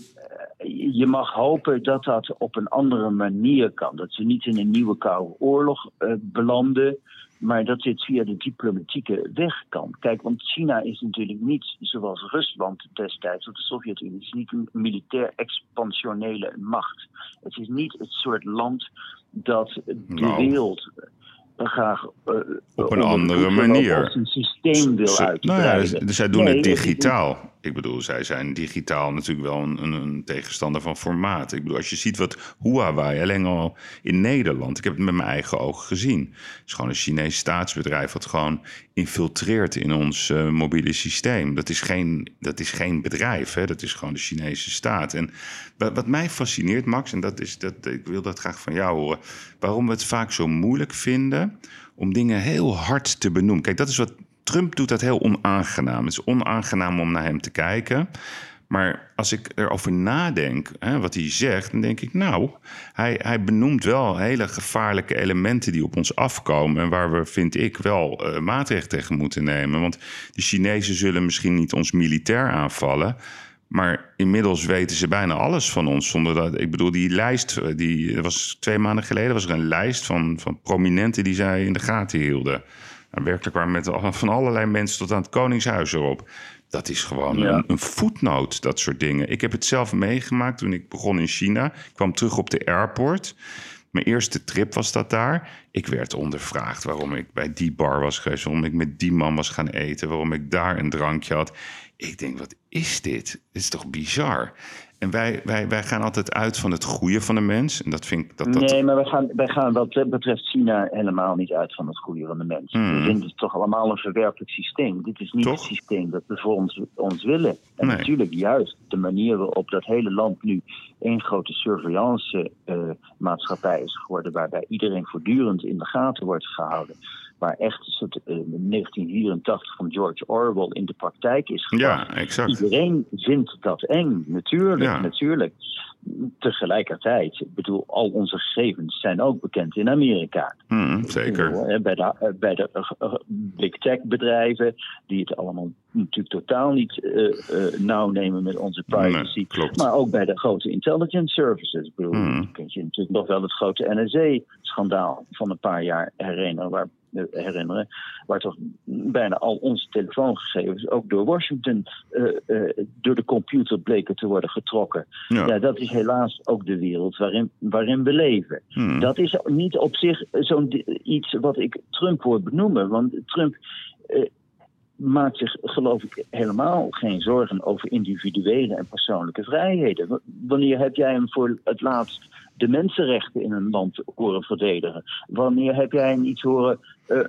je mag hopen dat dat op een andere manier kan. Dat ze niet in een nieuwe koude oorlog uh, belanden, maar dat dit via de diplomatieke weg kan. Kijk, want China is natuurlijk niet zoals Rusland destijds of de Sovjet-Unie. Het is niet een militair expansionele macht. Het is niet het soort land dat de Nou. wereld graag uh, Op een andere manier. een systeem wil Ze- nou ja, z- dus zij doen Nee, het is digitaal. Ik bedoel, zij zijn digitaal natuurlijk wel een, een, tegenstander van formaat. Ik bedoel, als je ziet wat Huawei alleen al in Nederland... ik heb het met mijn eigen ogen gezien. Het is gewoon een Chinees staatsbedrijf... wat gewoon infiltreert in ons eh, mobiele systeem. Dat is geen, dat is geen bedrijf, hè? dat is gewoon de Chinese staat. En wat, wat mij fascineert, Max, en dat is dat, ik wil dat graag van jou horen... waarom we het vaak zo moeilijk vinden om dingen heel hard te benoemen. Kijk, dat is wat Trump doet dat heel onaangenaam. Het is onaangenaam om naar hem te kijken. Maar als ik erover nadenk, hè, wat hij zegt, dan denk ik, nou, hij, hij benoemt wel hele gevaarlijke elementen die op ons afkomen. En waar we, vind ik, wel eh, maatregelen tegen moeten nemen. Want de Chinezen zullen misschien niet ons militair aanvallen. Maar inmiddels weten ze bijna alles van ons. Zonder dat, ik bedoel, die lijst, eh, die was twee maanden geleden was er een lijst van, van prominenten die zij in de gaten hielden. Nou, werkelijk waar met van allerlei mensen tot aan het Koningshuis erop. Dat is gewoon Ja. een voetnoot, dat soort dingen. Ik heb het zelf meegemaakt toen ik begon in China. Ik kwam terug op de airport. Mijn eerste trip was dat daar. Ik werd ondervraagd waarom ik bij die bar was geweest, waarom ik met die man was gaan eten, waarom ik daar een drankje had. Ik denk, wat is dit? Dit is toch bizar? En wij, wij, wij gaan altijd uit van het goede van de mens. En dat vind ik dat. dat Nee, maar wij gaan, wij gaan wat betreft China helemaal niet uit van het goede van de mens. Hmm. We vinden het toch allemaal een verwerpelijk systeem. Dit is niet Toch? het systeem dat we voor ons, ons willen. En Nee. natuurlijk juist de manier waarop dat hele land nu één grote surveillance eh, maatschappij is geworden, waarbij iedereen voortdurend in de gaten wordt gehouden. Waar echt een soort eh, 1984 van George Orwell in de praktijk is gebracht. ja, exact. Iedereen vindt dat eng, natuurlijk, Ja. natuurlijk. Tegelijkertijd, ik bedoel, al onze gegevens zijn ook bekend in Amerika. Hmm, zeker. Eh, Bij de, eh, bij de eh, eh, big tech bedrijven, die het allemaal natuurlijk totaal niet eh, eh, nauw nemen met onze privacy. Nee. Maar ook bij de grote intelligence services. Ik bedoel, je kunt je natuurlijk nog wel het grote NSA-schandaal van een paar jaar herinneren, waar eh, herinneren, waar toch bijna al onze telefoongegevens ook door Washington door de computer bleken te worden getrokken. Ja. dat is helaas ook de wereld waarin, waarin we leven. Hmm. Dat is niet op zich zo'n iets wat ik Trump hoor benoemen, want Trump maakt zich, geloof ik, helemaal geen zorgen over individuele en persoonlijke vrijheden. Wanneer heb jij hem voor het laatst de mensenrechten in een land horen verdedigen? Wanneer heb jij hem iets horen uh,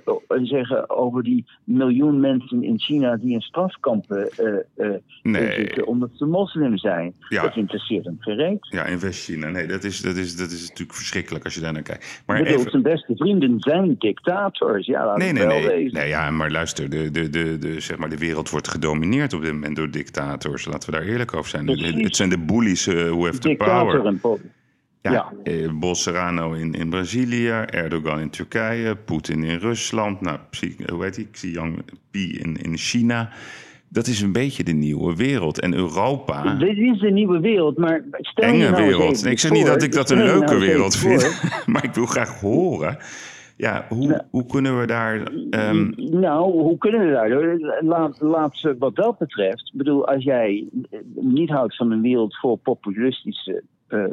zeggen over die miljoen mensen in China die in strafkampen uh, nee. zitten omdat ze moslim zijn? Dat interesseert hem gereed. Ja, in West-China. Nee, dat is, dat, is, dat is natuurlijk verschrikkelijk als je daar naar kijkt. Maar bedoel, even... zijn beste vrienden zijn dictators. Ja, nee, nee, nee. nee. Ja, maar luister, de, de, de, de, zeg maar, de wereld wordt gedomineerd op dit moment door dictators. Laten we daar eerlijk over zijn. Het zijn de bullies who have the power. Ja, ja. Eh, Bolsonaro in, in Brazilië, Erdogan in Turkije, Poetin in Rusland, nou, hoe heet die? Xi Jinping in, in China. Dat is een beetje de nieuwe wereld. En Europa. Dit is de nieuwe wereld, maar stel enge je nou wereld. ik zeg niet dat ik dat een leuke <laughs> nou wereld vind, <laughs> maar ik wil graag horen. Ja, hoe, nou, hoe kunnen we daar. Um... Nou, hoe kunnen we daar? Laat, laat wat dat betreft. Ik bedoel, als jij niet houdt van een wereld vol populistische. Uh,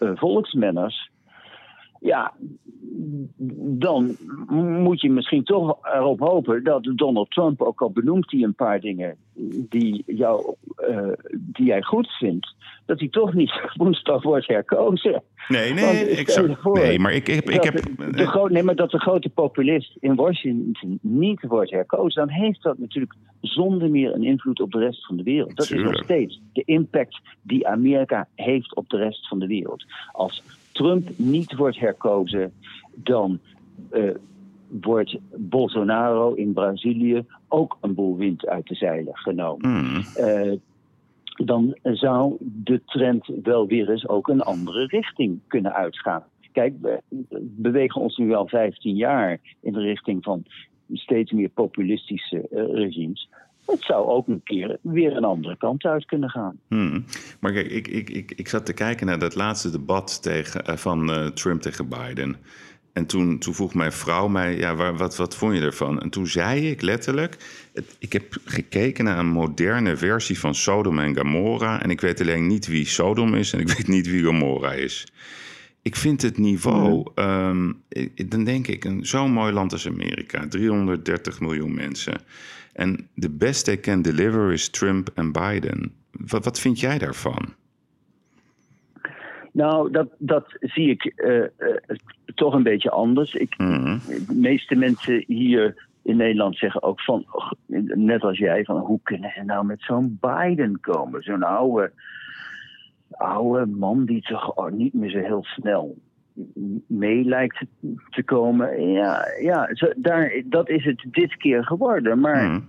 volksmenners. Ja, dan moet je misschien toch erop hopen dat Donald Trump, ook al benoemt hij een paar dingen die, jou, uh, die jij goed vindt, dat hij toch niet <laughs> woensdag wordt herkozen. Nee, nee, ik zou, nee maar ik, ik, ik heb. De nee, maar dat de grote populist in Washington niet wordt herkozen, dan heeft dat natuurlijk zonder meer een invloed op de rest van de wereld. Dat is nog steeds de impact die Amerika heeft op de rest van de wereld. Als Trump niet wordt herkozen, dan uh, wordt Bolsonaro in Brazilië ook een boel wind uit de zeilen genomen. Hmm. Uh, dan zou de trend wel weer eens ook een andere richting kunnen uitgaan. Kijk, we bewegen ons nu al 15 jaar in de richting van steeds meer populistische uh, regimes. Het zou ook een keer weer een andere kant uit kunnen gaan. Hmm. Maar kijk, ik, ik, ik, ik zat te kijken naar dat laatste debat tegen, uh, van uh, Trump tegen Biden. En toen, toen vroeg mijn vrouw mij, ja, waar, wat, wat vond je ervan? En toen zei ik letterlijk, het, ik heb gekeken naar een moderne versie van Sodom en Gomorra. En ik weet alleen niet wie Sodom is en ik <laughs> weet niet wie Gomorra is. Ik vind het niveau, um, dan denk ik, een zo'n mooi land als Amerika, 330 miljoen mensen. En the best they can deliver is Trump en Biden. Wat, wat vind jij daarvan? Nou, dat, dat zie ik uh, uh, toch een beetje anders. Ik, mhm. De meeste mensen hier in Nederland zeggen ook van, net als jij, van hoe kunnen ze nou met zo'n Biden komen? Zo'n oude, oude man die toch oh, niet meer zo heel snel mee lijkt te komen. Ja, ja zo, daar, dat is het dit keer geworden. Maar mhm.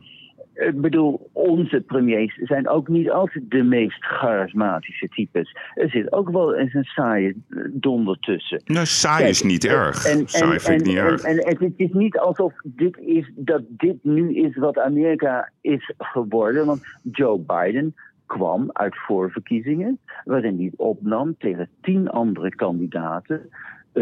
ik bedoel, onze premiers zijn ook niet altijd de meest charismatische types. Er zit ook wel eens een saaie donder tussen. Nou, saai is niet erg. En, saai vind ik niet erg. En, en, het is niet alsof dit is, dat dit nu is wat Amerika is geworden. Want Joe Biden kwam uit voorverkiezingen, waarin hij opnam tegen tien andere kandidaten.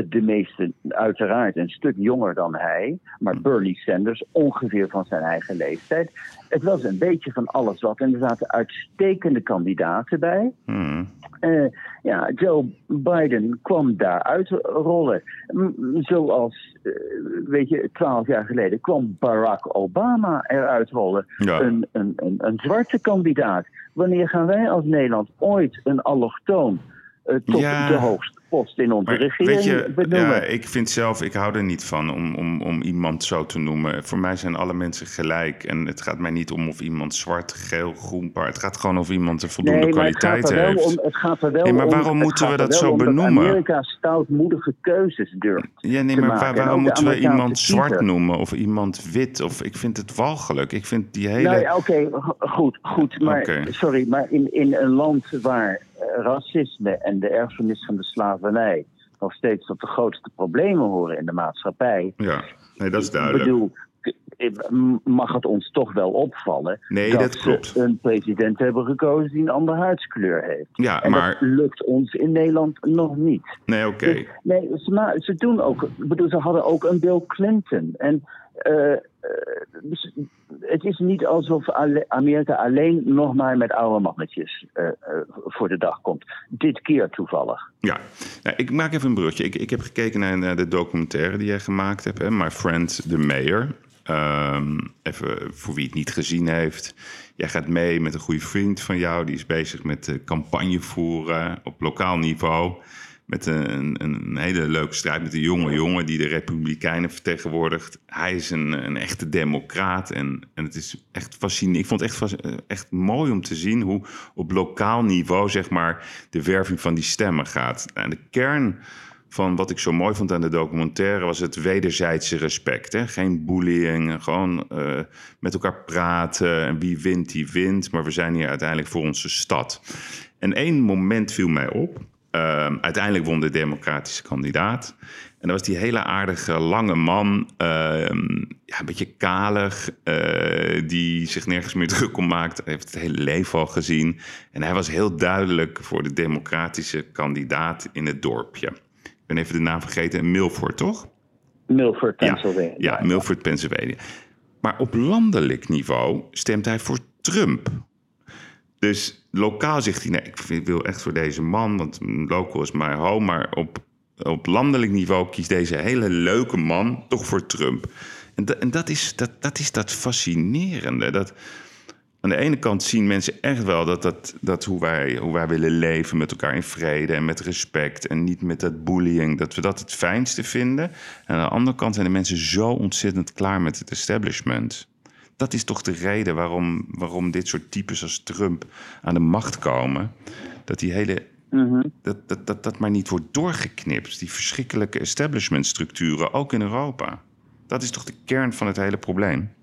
De meeste uiteraard een stuk jonger dan hij, maar Bernie Sanders ongeveer van zijn eigen leeftijd. Het was een beetje van alles wat. En er zaten uitstekende kandidaten bij. Hmm. Uh, ja, Joe Biden kwam daar uitrollen. Zoals, uh, weet je, twaalf jaar geleden kwam Barack Obama eruit rollen. Een, een, een, een zwarte kandidaat. Wanneer gaan wij als Nederland ooit een allochtoon uh, tot de hoogste post in onze regering weet je, benoemen. Ja, ik vind zelf, ik hou er niet van om, om, om iemand zo te noemen. Voor mij zijn alle mensen gelijk. En het gaat mij niet om of iemand zwart, geel, groen, paard. Het gaat gewoon of iemand een voldoende kwaliteit heeft. Om, het gaat er wel nee, maar waarom moeten we dat zo benoemen? Amerika stoutmoedige keuzes durft. Ja, nee, maar waarom moeten we iemand zwart noemen of iemand wit? Of ik vind het walgelijk. Ik vind die hele. Nou, oké, goed, goed. Maar sorry, maar in, in een land waar racisme en de erfenis van de slavernij nog steeds tot de grootste problemen horen in de maatschappij. Ja, nee, dat is duidelijk. Ik bedoel, mag het ons toch wel opvallen nee, dat, dat klopt. ze een president hebben gekozen die een andere huidskleur heeft. Ja, en maar... dat lukt ons in Nederland nog niet. Nee, oké. Dus, nee, ze, doen ook. ik bedoel, ze hadden ook een Bill Clinton. En eh, eh, dus het is niet alsof Amerika alleen nog maar met oude mannetjes eh, voor de dag komt. Dit keer toevallig. Ja, nou, ik maak even een brugje. Ik, ik heb gekeken naar, de documentaire die jij gemaakt hebt? My Friend the Mayor. Ehm, even voor wie het niet gezien heeft. Jij gaat mee met een goede vriend van jou. Die is bezig met campagne voeren op lokaal niveau. Met een, een hele leuke strijd met een jonge jongen die de Republikeinen vertegenwoordigt. Hij is een, een echte democraat. En, en het is echt fascinerend. Ik vond het echt, echt mooi om te zien hoe op lokaal niveau, zeg maar, de werving van die stemmen gaat. En de kern van wat ik zo mooi vond aan de documentaire was het wederzijdse respect. Hè? Geen bullying, gewoon eh, met elkaar praten. En wie wint, die wint. Maar we zijn hier uiteindelijk voor onze stad. En één moment viel mij op. Ehm, uiteindelijk won de democratische kandidaat. En dat was die hele aardige lange man, ehm, ja, een beetje kalig, eh, die zich nergens meer <laughs> druk om maakt. Hij heeft het hele leven al gezien. En hij was heel duidelijk voor de democratische kandidaat in het dorpje. Ik ben even de naam vergeten, Milford, toch? Milford, Pennsylvania. Ja, Milford, Pennsylvania. Maar op landelijk niveau stemt hij voor Trump. Dus lokaal zegt hij, nee, ik wil echt voor deze man, want local is my home. Maar op, op landelijk niveau kiest deze hele leuke man toch voor Trump. En, en dat, is, dat, dat is dat fascinerende. Dat, aan de ene kant zien mensen echt wel dat, dat, dat hoe, wij, hoe wij willen leven met elkaar in vrede en met respect en niet met dat bullying, dat we dat het fijnste vinden. En aan de andere kant zijn de mensen zo ontzettend klaar met het establishment. Dat is toch de reden waarom, waarom dit soort types als Trump aan de macht komen. Dat die hele. Dat, dat, dat, dat maar niet wordt doorgeknipt. Die verschrikkelijke establishmentstructuren, ook in Europa. Dat is toch de kern van het hele probleem?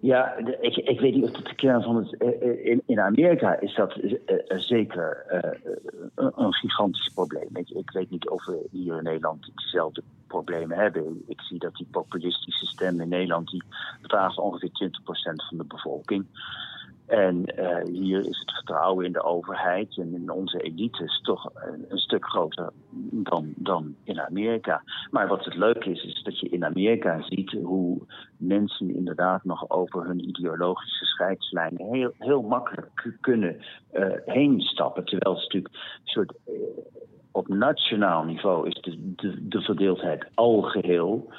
Ja, ik, ik weet niet of dat de kern van het. eh, eh, In, in Amerika is dat eh, zeker een, een gigantisch probleem. Ik, ik weet niet of we hier in Nederland dezelfde problemen hebben. Ik zie dat die populistische stem in Nederland. die bedraagt ongeveer 20% van de bevolking. En eh, hier is het vertrouwen in de overheid en in onze elites toch een, stuk groter dan, dan in Amerika. Maar wat het leuke is, is dat je in Amerika ziet hoe mensen inderdaad nog over hun ideologische scheidslijnen heel, heel makkelijk kunnen eh, heen stappen. Terwijl het natuurlijk een soort. Eh, op nationaal niveau is de, de, de verdeeldheid algeheel.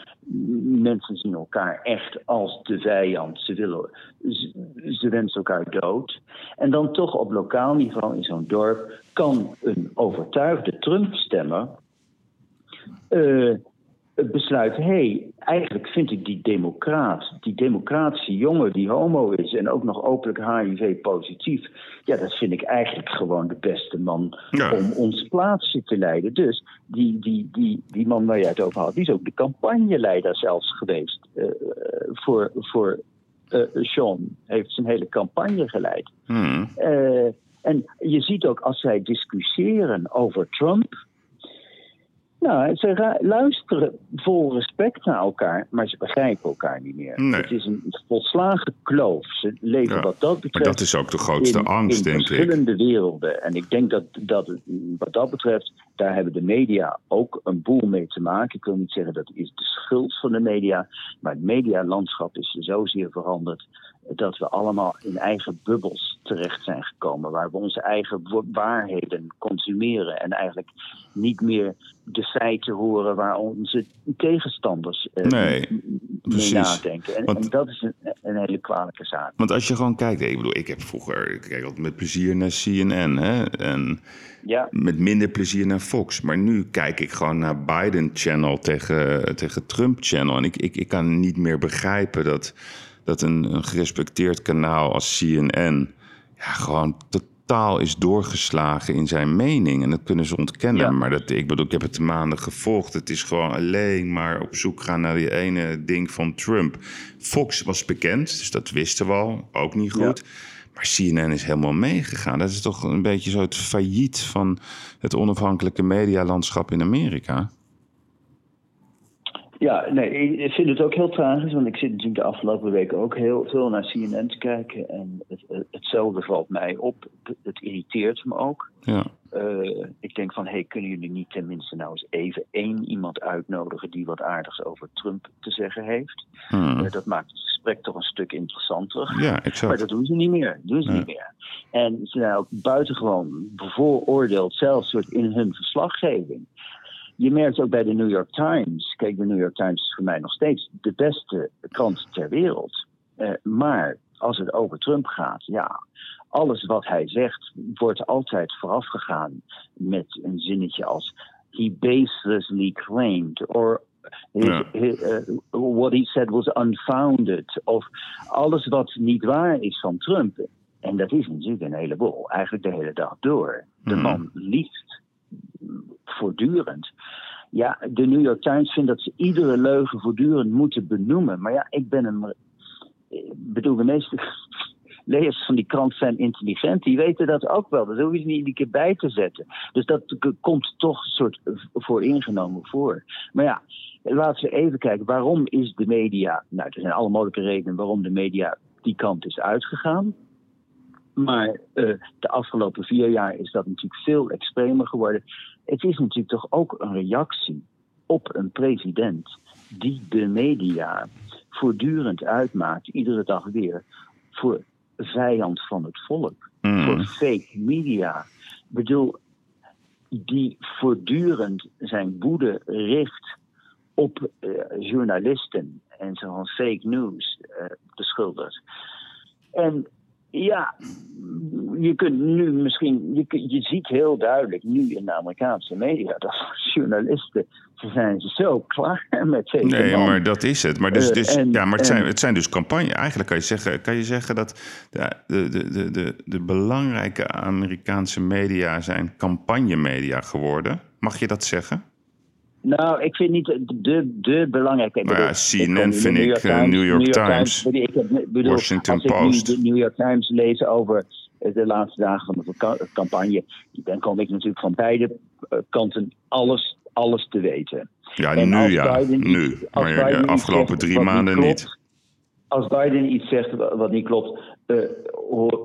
Mensen zien elkaar echt als de vijand. Ze, willen, ze, ze wensen elkaar dood. En dan toch op lokaal niveau in zo'n dorp kan een overtuigde Trump-stemmer eh, besluiten: hé, hey, eigenlijk vind ik die democraat, die democratische jongen die homo is en ook nog openlijk HIV-positief, ja, dat vind ik eigenlijk gewoon de beste man Ja. om ons plaatsje te leiden. Dus die, die, die, die man waar jij het over had, die is ook de campagneleider zelfs geweest eh, voor, voor eh, Sean. Heeft zijn hele campagne geleid. Hmm. Eh, en je ziet ook als zij discussiëren over Trump. Nou, ze luisteren vol respect naar elkaar, maar ze begrijpen elkaar niet meer. Nee. Het is een volslagen kloof. Ze leven Ja, wat dat Maar betreft dat is ook de grootste in, angst, in denk ik. verschillende werelden. En ik denk dat, dat wat dat betreft, daar hebben de media ook een boel mee te maken. Ik wil niet zeggen dat is de schuld van de media, maar het medialandschap is zozeer veranderd dat we allemaal in eigen bubbels terecht zijn gekomen, waar we onze eigen waarheden consumeren en eigenlijk niet meer de feiten horen waar onze tegenstanders eh, Nee, mee nadenken. En, Want- en dat is een, een hele kwalijke zaak. Want als je gewoon kijkt, ik bedoel, ik heb vroeger, ik kijk altijd met plezier naar CNN, hè, en Ja. met minder plezier naar Fox. Maar nu kijk ik gewoon naar Biden Channel tegen, tegen Trump Channel. En ik, ik, ik kan niet meer begrijpen dat, dat een, een gerespecteerd kanaal als CNN ja, gewoon totaal is doorgeslagen in zijn mening. En dat kunnen ze ontkennen. Ja. Maar dat, ik bedoel, ik heb het maanden gevolgd. Het is gewoon alleen maar op zoek gaan naar die ene ding van Trump. Fox was bekend, dus dat wisten we al. Ook niet goed. Maar CNN is helemaal meegegaan. Dat is toch een beetje zo het failliet van het onafhankelijke medialandschap in Amerika. Ja, nee, ik vind het ook heel tragisch, want ik zit natuurlijk de afgelopen weken ook heel veel naar CNN te kijken. En het, hetzelfde valt mij op. Het irriteert me ook. Ja. Uh, ik denk van, hey, kunnen jullie niet tenminste nou eens even één iemand uitnodigen die wat aardigs over Trump te zeggen heeft? Hmm. Uh, dat maakt het gesprek toch een stuk interessanter. Ja, exact. Maar dat doen ze niet meer. Doen ze niet meer. En ze zijn ook buitengewoon bevooroordeeld, zelfs in hun verslaggeving je merkt ook bij de New York Times. Kijk, de New York Times is voor mij nog steeds de beste krant ter wereld. Uh, maar als het over Trump gaat, ja, alles wat hij zegt wordt altijd voorafgegaan met een zinnetje als he baselessly claimed or his, his, uh, what he said was unfounded of alles wat niet waar is van Trump. En dat is natuurlijk een heleboel, eigenlijk de hele dag door. De hmm. man liefst voortdurend. Ja, de New York Times vindt dat ze iedere leugen voortdurend moeten benoemen. Maar ja, ik ben een. Ik bedoel, de meeste <laughs> lezers van die krant zijn intelligent. Die weten dat ook wel. Dat hoef je niet iedere keer bij te zetten. Dus dat komt toch een soort voor ingenomen voor. Maar ja, laten we even kijken. Waarom is de media. Nou, er zijn alle mogelijke redenen waarom de media die kant is uitgegaan. Maar uh, de afgelopen vier jaar is dat natuurlijk veel extremer geworden. Het is natuurlijk toch ook een reactie op een president die de media voortdurend uitmaakt, iedere dag weer, voor vijand van het volk, mm. voor fake media. Ik bedoel, die voortdurend zijn woede richt op uh, journalisten en zo'n fake news uh, beschuldigt. En ja, je kunt nu misschien, je, je ziet heel duidelijk nu in de Amerikaanse media dat <laughs> journalisten, ze zijn zo klaar <laughs> met deze Nee, maar dat is het. Maar, dus, dus, ja, maar het, zijn, het zijn dus campagne. Eigenlijk kan je zeggen, kan je zeggen dat de, de, de, de, de belangrijke Amerikaanse media zijn campagnemedia geworden. Mag je dat zeggen? Nou, ik vind niet de, de belangrijke. Ja, CNN vind ik Times, New York Times, ik bedoel, Washington als Post. Als ik nu de New York Times lees over de laatste dagen van de campagne, dan kom ik natuurlijk van beide eh, kanten alles, alles te weten. Ja, en nu ja, nu. Maar de afgelopen drie maanden niet als Biden iets zegt wat niet klopt, uh,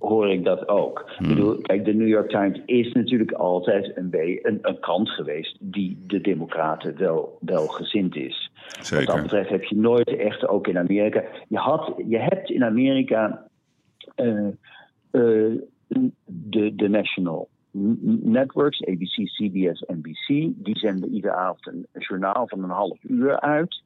hoor, ik dat ook. Ik hmm. bedoel, kijk, de New York Times is natuurlijk altijd een, een, een krant geweest die de Democraten wel, wel gezind is. Zeker. Wat dat betreft heb je nooit echt, ook in Amerika. Je, had, je hebt in Amerika uh, uh, de, de National Networks, ABC, CBS, NBC. Die zenden iedere avond een journaal van een half uur uit.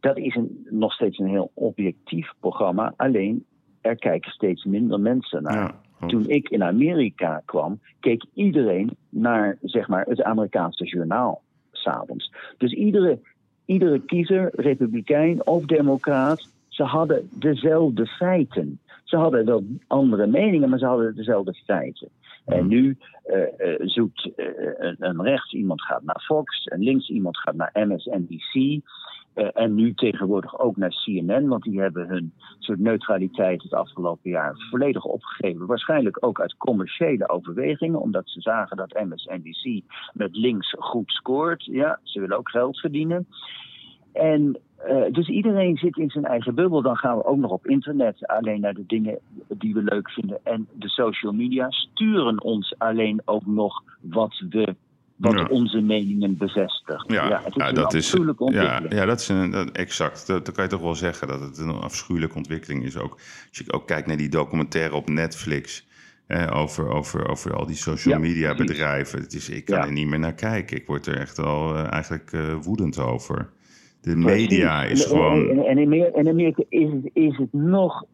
Dat is een, nog steeds een heel objectief programma. Alleen er kijken steeds minder mensen naar. Toen ik in Amerika kwam, keek iedereen naar zeg maar, het Amerikaanse journaal s'avonds. Dus iedere, iedere kiezer, republikein of democraat, ze hadden dezelfde feiten. Ze hadden wel andere meningen, maar ze hadden dezelfde feiten. En nu uh, uh, zoekt uh, een rechts iemand gaat naar Fox, en links iemand gaat naar MSNBC. Uh, en nu tegenwoordig ook naar CNN, want die hebben hun soort neutraliteit het afgelopen jaar volledig opgegeven. Waarschijnlijk ook uit commerciële overwegingen, omdat ze zagen dat MSNBC met links goed scoort. Ja, ze willen ook geld verdienen. En uh, dus iedereen zit in zijn eigen bubbel. Dan gaan we ook nog op internet alleen naar de dingen die we leuk vinden. En de social media sturen ons alleen ook nog wat we wat onze meningen bevestigt. Ja, ja, het is ja, dat is, ja, ja, dat is een, dat, exact. Dat, dat, kan je toch wel zeggen dat het een afschuwelijke ontwikkeling is. Ook als je ook kijkt naar die documentaire op Netflix. over, over, over al die social media bedrijven. Het is, ik kan er niet meer naar kijken. Ik word er echt al uh, eigenlijk uh, woedend over. De media is gewoon. En, in, Amerika is is het nog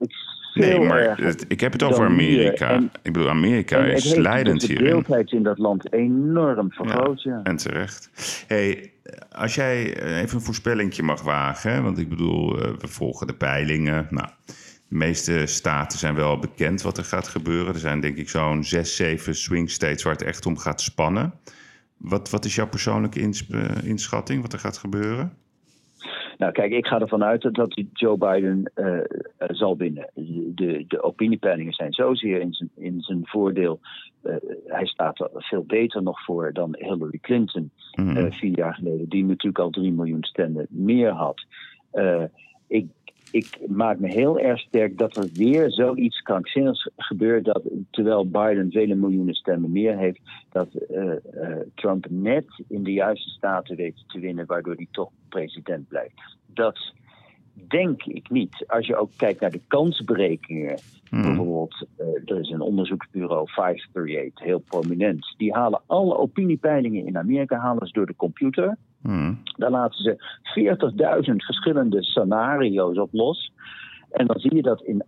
Nee, maar ik heb het over Amerika. ik bedoel, Amerika is leidend hierin. de deeltijd in dat land enorm vergroot, ja. En terecht. hey, als jij even een voorspellingje mag wagen... want ik bedoel, eh, we volgen de peilingen. Nou, de meeste staten zijn wel bekend wat er gaat gebeuren. Er zijn denk ik zo'n zes, zeven swing states waar het echt om gaat spannen. Wat, wat is jouw persoonlijke inschatting, wat er gaat gebeuren? Nou, kijk, ik ga ervan uit dat Joe Biden uh, zal winnen. De, de opiniepeilingen zijn zozeer in zijn, in zijn voordeel. Uh, hij staat er veel beter nog voor dan Hillary Clinton mm. vier jaar geleden, die natuurlijk al drie miljoen stemmen meer had. ik ik maak me heel erg sterk dat er weer zoiets krankzinnigs gebeurt. Dat terwijl Biden vele miljoenen stemmen meer heeft, dat uh, uh, Trump net in de juiste staten weet te winnen, waardoor hij toch president blijft. Dat denk ik niet. Als je ook kijkt naar de kansberekeningen, hmm. bijvoorbeeld, uh, er is een onderzoeksbureau 538, heel prominent. Die halen alle opiniepeilingen in Amerika halen ze door de computer. Hmm. Daar laten ze 40.000 verschillende scenario's op los. En dan zie je dat in 88%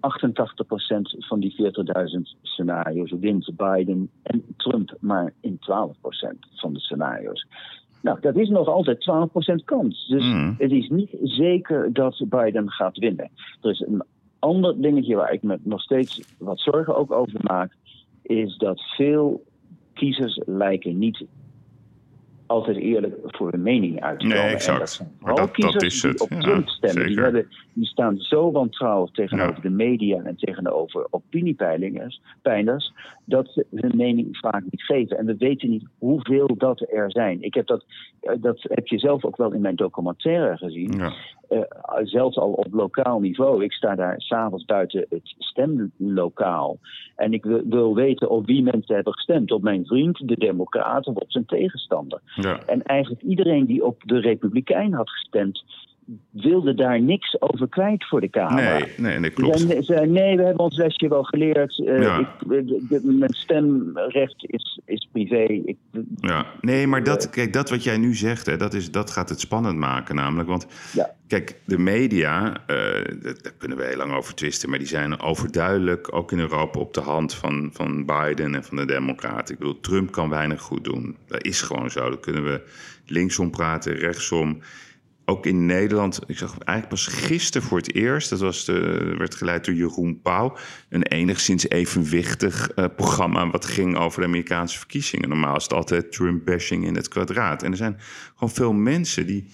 van die 40.000 scenario's wint Biden en Trump maar in 12% van de scenario's. Nou, dat is nog altijd 12% kans. Dus hmm. het is niet zeker dat Biden gaat winnen. Er is een ander dingetje waar ik me nog steeds wat zorgen ook over maak, is dat veel kiezers lijken niet altijd eerlijk voor hun mening uit te komen. Nee, exact. maar dat, dat is het. op Trump stemmen, die, hebben, die, staan zo wantrouwig tegenover de media en tegenover opiniepeilingers, dat ze hun mening vaak niet geven. En we weten niet hoeveel dat er zijn. Ik heb dat, eh, dat heb je zelf ook wel in mijn documentaire gezien. Ja. Uh, zelfs al op lokaal niveau. Ik sta daar s'avonds buiten het stemlokaal. En ik wil, wil, weten op wie mensen hebben gestemd. Op mijn vriend, de Democraten, of op zijn tegenstander. Ja. En eigenlijk iedereen die op de Republikein had gestemd, wilde daar niks over kwijt voor de Kamer. Nee, nee, nee klopt. Zei, nee, we hebben ons lesje wel geleerd. Uh, ik, mijn stemrecht is, is privé. Ik, ja, nee, maar dat, kijk, dat wat jij nu zegt, hè, dat, is, dat gaat het spannend maken namelijk. Want ja. kijk, de media, uh, daar kunnen we heel lang over twisten... maar die zijn overduidelijk, ook in Europa, op de hand van, van Biden en van de Democraten. Ik bedoel, Trump kan weinig goed doen. Dat is gewoon zo. Daar kunnen we linksom praten, rechtsom ook in Nederland, ik zag eigenlijk pas gisteren voor het eerst, dat was de, werd geleid door Jeroen Pauw, een enigszins evenwichtig uh, programma wat ging over de Amerikaanse verkiezingen. Normaal is het altijd Trump-bashing in het kwadraat. En er zijn gewoon veel mensen die,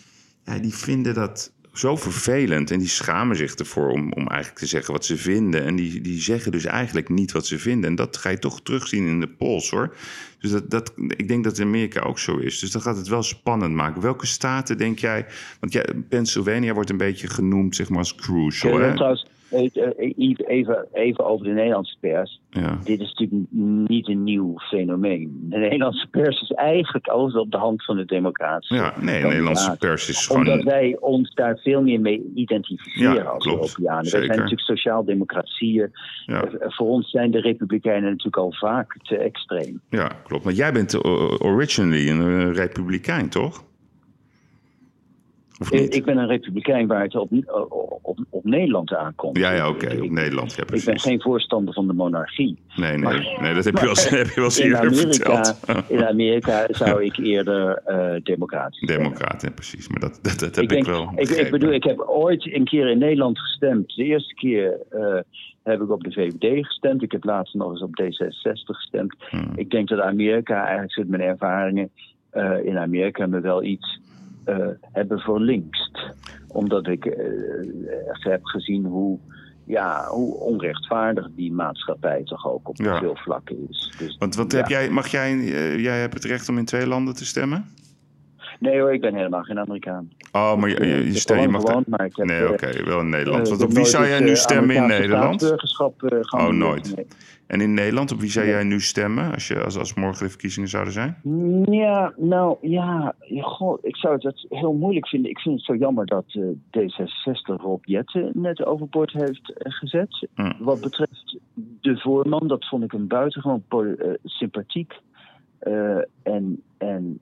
ja, die vinden dat zo vervelend. En die schamen zich ervoor om, om eigenlijk te zeggen wat ze vinden. En die, die zeggen dus eigenlijk niet wat ze vinden. En dat ga je toch terugzien in de polls hoor. Dus dat, dat, ik denk dat in Amerika ook zo is. Dus dat gaat het wel spannend maken. Welke staten denk jij... Want ja, Pennsylvania wordt een beetje genoemd zeg maar als crucial. hè? Trouwens, Even, even over de Nederlandse pers. Ja. Dit is natuurlijk niet een nieuw fenomeen. De Nederlandse pers is eigenlijk alles op de hand van de democratie. Ja, nee, de Nederlandse pers is gewoon... Omdat wij ons daar veel meer mee identificeren ja, als Europeanen. Wij zijn natuurlijk sociaal-democratieën. Ja. Eh, voor ons zijn de republikeinen natuurlijk al vaak te extreem. Ja, klopt. Maar jij bent originally een republikein, toch? Ik ben een republikein waar het op, op, op Nederland aankomt. Ja, ja oké, op Nederland. Ja, ik ben geen voorstander van de monarchie. Nee, nee, nee dat heb je wel, <laughs> heb je wel eens eerder Amerika, verteld. In Amerika zou ik eerder uh, democratisch Democraten, ja, precies. Maar dat, dat, dat heb ik, denk, ik wel ik, ik, bedoel, ik heb ooit een keer in Nederland gestemd. De eerste keer... Uh, heb ik op de VVD gestemd. Ik heb laatst nog eens op D66 gestemd. Hmm. Ik denk dat Amerika, eigenlijk zit mijn ervaringen uh, in Amerika, me wel iets uh, hebben verlinkst. Omdat ik uh, echt heb gezien hoe, ja, hoe onrechtvaardig die maatschappij toch ook op veel vlakken is. Dus, want want heb jij, mag jij, uh, jij hebt het recht om in twee landen te stemmen? Nee hoor, ik ben helemaal geen Amerikaan. Oh, maar je, je, je, stem, je mag... Gewoond, maar ik heb, nee, oké, okay, wel in Nederland. Want op wie zou jij nu stemmen in Nederland? oh, nooit. En in Nederland, op wie zou jij nu stemmen als, je, als, als morgen de verkiezingen zouden zijn? Ja, nou ja, goh, ik zou het heel moeilijk vinden. Ik vind het zo jammer dat uh, D66 Rob Jetten net overboord heeft uh, gezet. Wat betreft de voorman, dat vond ik een buitengewoon uh, sympathiek en, en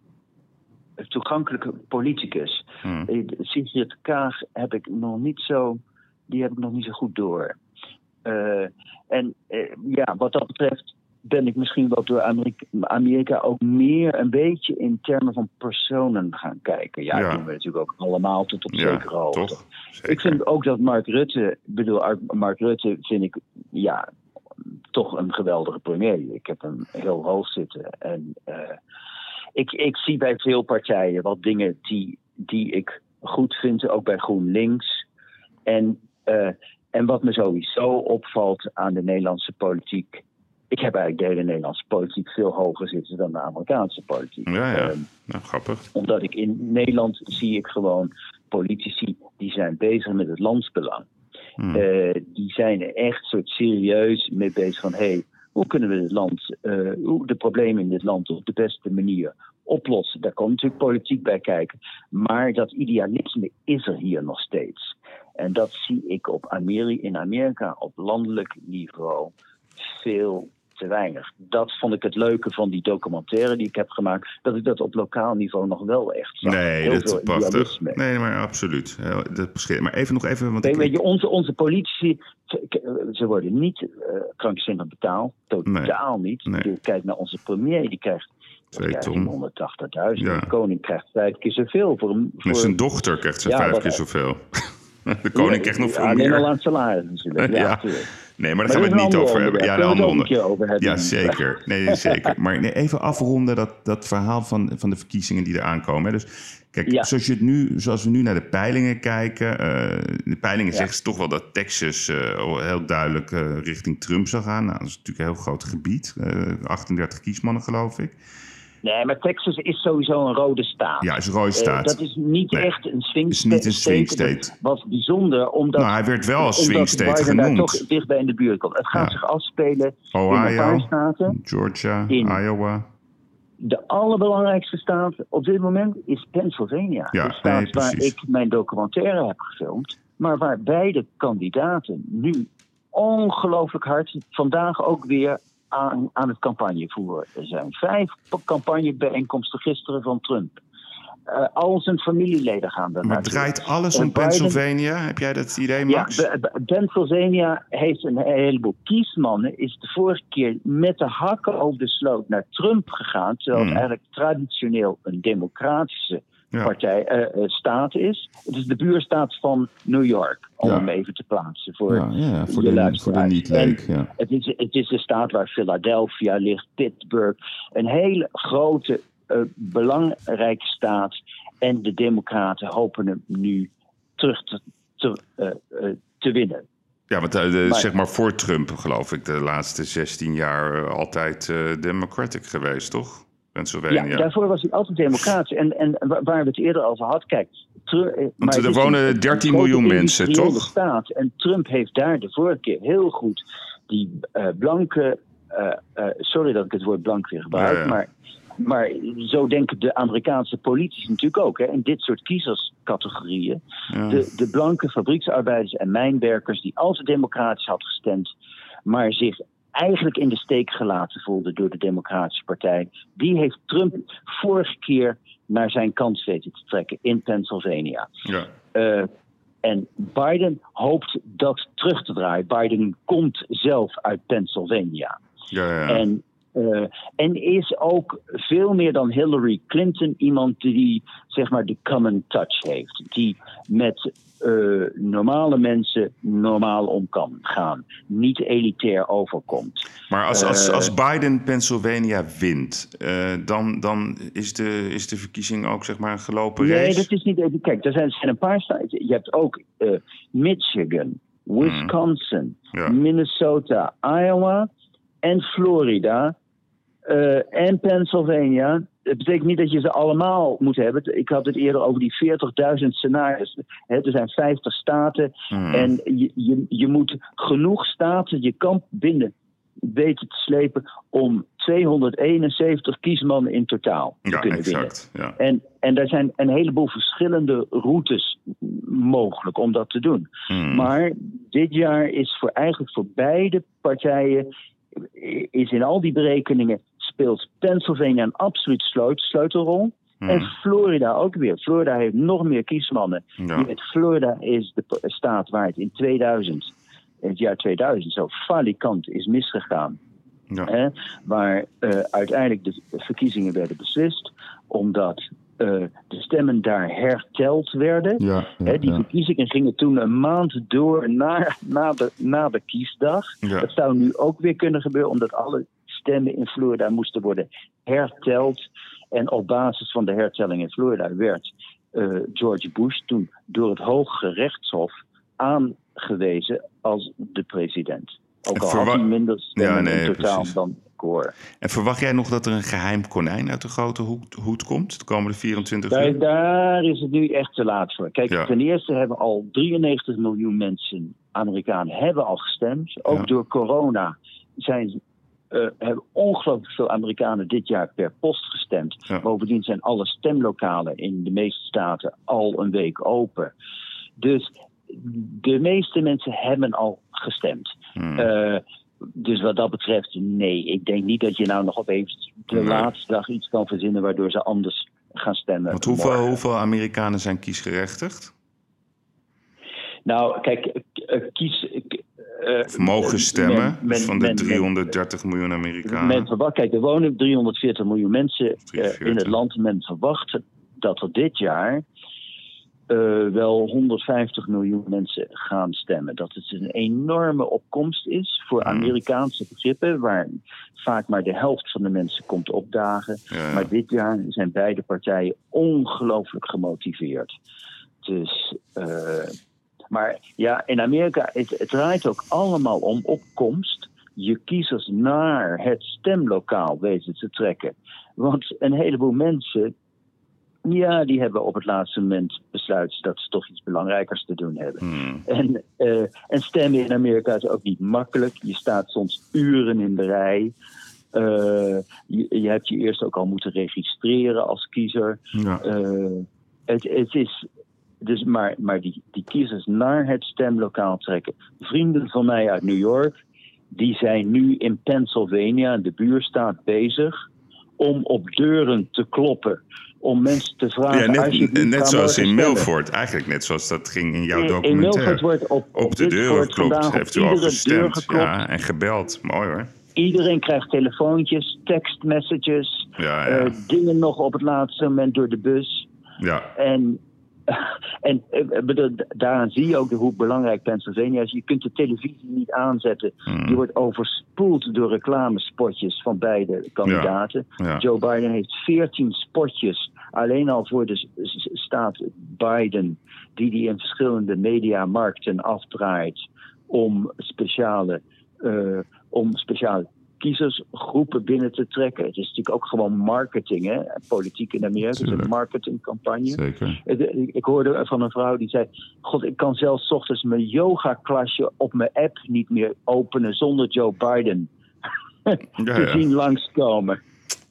toegankelijke politicus. Hm. Sigrid Kaag heb ik nog niet zo, die heb ik nog niet zo goed door. Uh, en uh, ja, wat dat betreft ben ik misschien wel door Amerika, Amerika, ook meer een beetje in termen van personen gaan kijken. Ja, ja. dat doen we natuurlijk ook allemaal tot op ja, zekere hoogte. Ik vind ook dat Mark Rutte, bedoel, Mark Rutte vind ik ja, toch een geweldige premier. Ik heb hem heel hoog zitten. En uh, ik, ik zie bij veel partijen wat dingen die, die ik goed vind, ook bij GroenLinks. En, uh, en wat me sowieso opvalt aan de Nederlandse politiek. Ik heb eigenlijk de hele Nederlandse politiek veel hoger zitten dan de Amerikaanse politiek. Ja, ja. nou, grappig. Omdat ik in Nederland zie ik gewoon politici die zijn bezig met het landsbelang. Hmm. Uh, die zijn er echt soort serieus mee bezig van... Hey, hoe kunnen we het land, uh, de problemen in dit land op de beste manier oplossen? Daar komt natuurlijk politiek bij kijken. Maar dat idealisme is er hier nog steeds. En dat zie ik op Amerika, in Amerika op landelijk niveau veel te weinig. Dat vond ik het leuke van die documentaire die ik heb gemaakt. Dat ik dat op lokaal niveau nog wel echt zag. Nee, Heel dat is prachtig. Nee, maar absoluut. Dat Maar even nog even... Want ik... Weet je, onze, onze politici, ze worden niet uh, krankzinnig betaald. Totaal niet. Nee. Kijk naar onze premier, die krijgt 180.000. De koning krijgt vijf keer zoveel. Voor voor... Zijn dochter krijgt ze ja, vijf keer zoveel. <laughs> De koning krijgt nog veel meer. Alleen al aan het salaris natuurlijk. <laughs> Ja, Nee, maar daar gaan we het niet over hebben. Ja, de andere over Ja, zeker. Nee, <laughs> zeker. Maar nee, even afronden dat, dat verhaal van, van de verkiezingen die er aankomen. Dus kijk, zoals, je het nu, zoals we nu naar de peilingen kijken. Uh, de peilingen ja. zeggen toch wel dat Texas uh, heel duidelijk uh, richting Trump zal gaan. Nou, dat is natuurlijk een heel groot gebied. 38 kiesmannen, geloof ik. Nee, maar Texas is sowieso een rode staat. Ja, is een rode staat. Uh, dat is niet echt een swing state. is niet een swing state. Wat bijzonder, omdat... Nou, hij werd wel als swing state genoemd. daar toch dichtbij in de buurt komt. Het gaat zich afspelen Ohio, in een paar staten. Georgia, Iowa. De allerbelangrijkste staat op dit moment is Pennsylvania. Ja, de staat nee, waar ik mijn documentaire heb gefilmd. Maar waar beide kandidaten nu ongelooflijk hard vandaag ook weer aan, aan het campagnevoeren. Er zijn vijf campagnebijeenkomsten gisteren van Trump. Uh, al zijn familieleden gaan daar Maar draait alles om Pennsylvania? Heb jij dat idee, Max? Ja, Pennsylvania heeft een heleboel kiesmannen. Is de vorige keer met de hakken over de sloot naar Trump gegaan. Terwijl het hmm. eigenlijk traditioneel een democratische partij, uh, staat is. Het is de buurstaat van New York, om hem even te plaatsen voor, ja, ja, voor de, de Voor de niet leek, ja. het, is, het is de staat waar Philadelphia ligt, Pittsburgh. Een hele grote, uh, belangrijke staat. En de Democraten hopen hem nu terug te, te, te winnen. Ja, want zeg maar voor Trump, geloof ik, de laatste 16 jaar altijd Democratic geweest, toch? Pennsylvania. Ja, daarvoor was hij altijd democratisch. En, en waar we het eerder over hadden, kijk... Eh, Want er wonen 13 miljoen mensen, toch? Staat, en Trump heeft daar de vorige keer heel goed die uh, blanke... Uh, sorry dat ik het woord blank weer gebruik, maar... Maar zo denken de Amerikaanse politici natuurlijk ook. Hè, in dit soort kiezerscategorieën. De, de blanke fabrieksarbeiders en mijnwerkers die altijd democratisch had gestemd, maar zich eigenlijk in de steek gelaten voelde door de Democratische Partij. Die heeft Trump vorige keer naar zijn kant weten te trekken in Pennsylvania. Ja. Uh, en Biden hoopt dat terug te draaien. Biden komt zelf uit Pennsylvania. Ja, ja. En uh, en is ook veel meer dan Hillary Clinton iemand die zeg maar de common touch heeft. Die met uh, normale mensen normaal om kan gaan. Niet elitair overkomt. Maar als, als, uh, als Biden Pennsylvania wint, dan, dan is, de, is de verkiezing ook zeg maar een gelopen race? Nee, dat is niet even. Kijk, er zijn, er zijn een paar staten. Je hebt ook Michigan, Wisconsin, mm. ja. Minnesota, Iowa en Florida uh, en Pennsylvania. Het betekent niet dat je ze allemaal moet hebben. Ik had het eerder over die 40.000 scenario's. er zijn 50 staten. Hmm. En je, je, je moet genoeg staten je kamp binnen weten te slepen om 271 kiesmannen in totaal te kunnen exact, winnen. Ja. En, en er zijn een heleboel verschillende routes mogelijk om dat te doen. Hmm. Maar dit jaar is voor eigenlijk voor beide partijen is in al die berekeningen speelt Pennsylvania een absoluut sleutelrol. Hmm. En Florida ook weer. Florida heeft nog meer kiesmannen. Florida is de staat waar het in 2000, in het jaar 2000, zo falikant is misgegaan. Ja. Hè, waar uh, uiteindelijk de verkiezingen werden beslist, omdat uh, de stemmen daar herteld werden. Ja, ja, die verkiezingen gingen toen een maand door na, na, de, na de kiesdag. Dat zou nu ook weer kunnen gebeuren, omdat alle stemmen in Florida moesten worden herteld. En op basis van de hertelling in Florida werd eh, George Bush toen door het Hoge Rechtshof aangewezen als de president. Ook al had hij minder stemmen ja, nee, in totaal precies. dan En verwacht jij nog dat er een geheim konijn uit de grote hoed, hoed komt de komende 24 uur? Daar is het nu echt te laat voor. Kijk, ten eerste hebben al 93 miljoen mensen, Amerikanen, hebben al gestemd. Ook door corona zijn uh, hebben ongelooflijk veel Amerikanen dit jaar per post gestemd. Bovendien zijn alle stemlokalen in de meeste staten al een week open. Dus de meeste mensen hebben al gestemd. Hmm. Uh, dus wat dat betreft, nee. Ik denk niet dat je nou nog opeens de laatste dag iets kan verzinnen waardoor ze anders gaan stemmen. Want hoeveel, hoeveel Amerikanen zijn kiesgerechtigd? Nou, kijk, kies, uh, mogen stemmen van de 330 miljoen Amerikanen? Men verwacht, kijk, er wonen 340 miljoen mensen uh, in het land. Men verwacht dat er dit jaar uh, wel 150 miljoen mensen gaan stemmen. Dat het een enorme opkomst is voor hmm. Amerikaanse begrippen, waar vaak maar de helft van de mensen komt opdagen. Maar dit jaar zijn beide partijen ongelooflijk gemotiveerd. Dus. Uh, maar ja, in Amerika, het, het draait ook allemaal om opkomst. Je kiezers naar het stemlokaal weten te trekken. Want een heleboel mensen ja, die hebben op het laatste moment besluiten dat ze toch iets belangrijkers te doen hebben. Hmm. En, uh, en stemmen in Amerika is ook niet makkelijk. Je staat soms uren in de rij. Uh, je, je, hebt je eerst ook al moeten registreren als kiezer. Ja. Uh, het, het, is dus maar, maar die, die kiezers naar het stemlokaal trekken. Vrienden van mij uit New York, die zijn nu in Pennsylvania, de buurstaat, bezig om op deuren te kloppen. Om mensen te vragen. Ja, net, net zoals in Milford, eigenlijk net zoals dat ging in jouw documentaire. In Milford wordt op, op, de deur geklopt. Heeft u al gestemd? Ja, en gebeld. Mooi hoor. Iedereen krijgt telefoontjes, tekstmessages, ja, ja. Uh, dingen nog op het laatste moment door de bus. Ja. En <laughs> en eh, bedoel, daaraan zie je ook hoe belangrijk Pennsylvania is. Je kunt de televisie niet aanzetten. Hmm. Je wordt overspoeld door reclamespotjes van beide kandidaten. Joe Biden heeft 14 spotjes alleen al voor de staat Biden, die die in verschillende mediamarkten afdraait om speciale, uh, om speciale kiezersgroepen binnen te trekken. Het is natuurlijk ook gewoon marketing, hè? Politiek in Amerika is een marketingcampagne. Zeker. Ik hoorde van een vrouw die zei: God, ik kan zelfs ochtends mijn yoga-klasje op mijn app niet meer openen zonder Joe Biden <laughs> ja, te zien langskomen.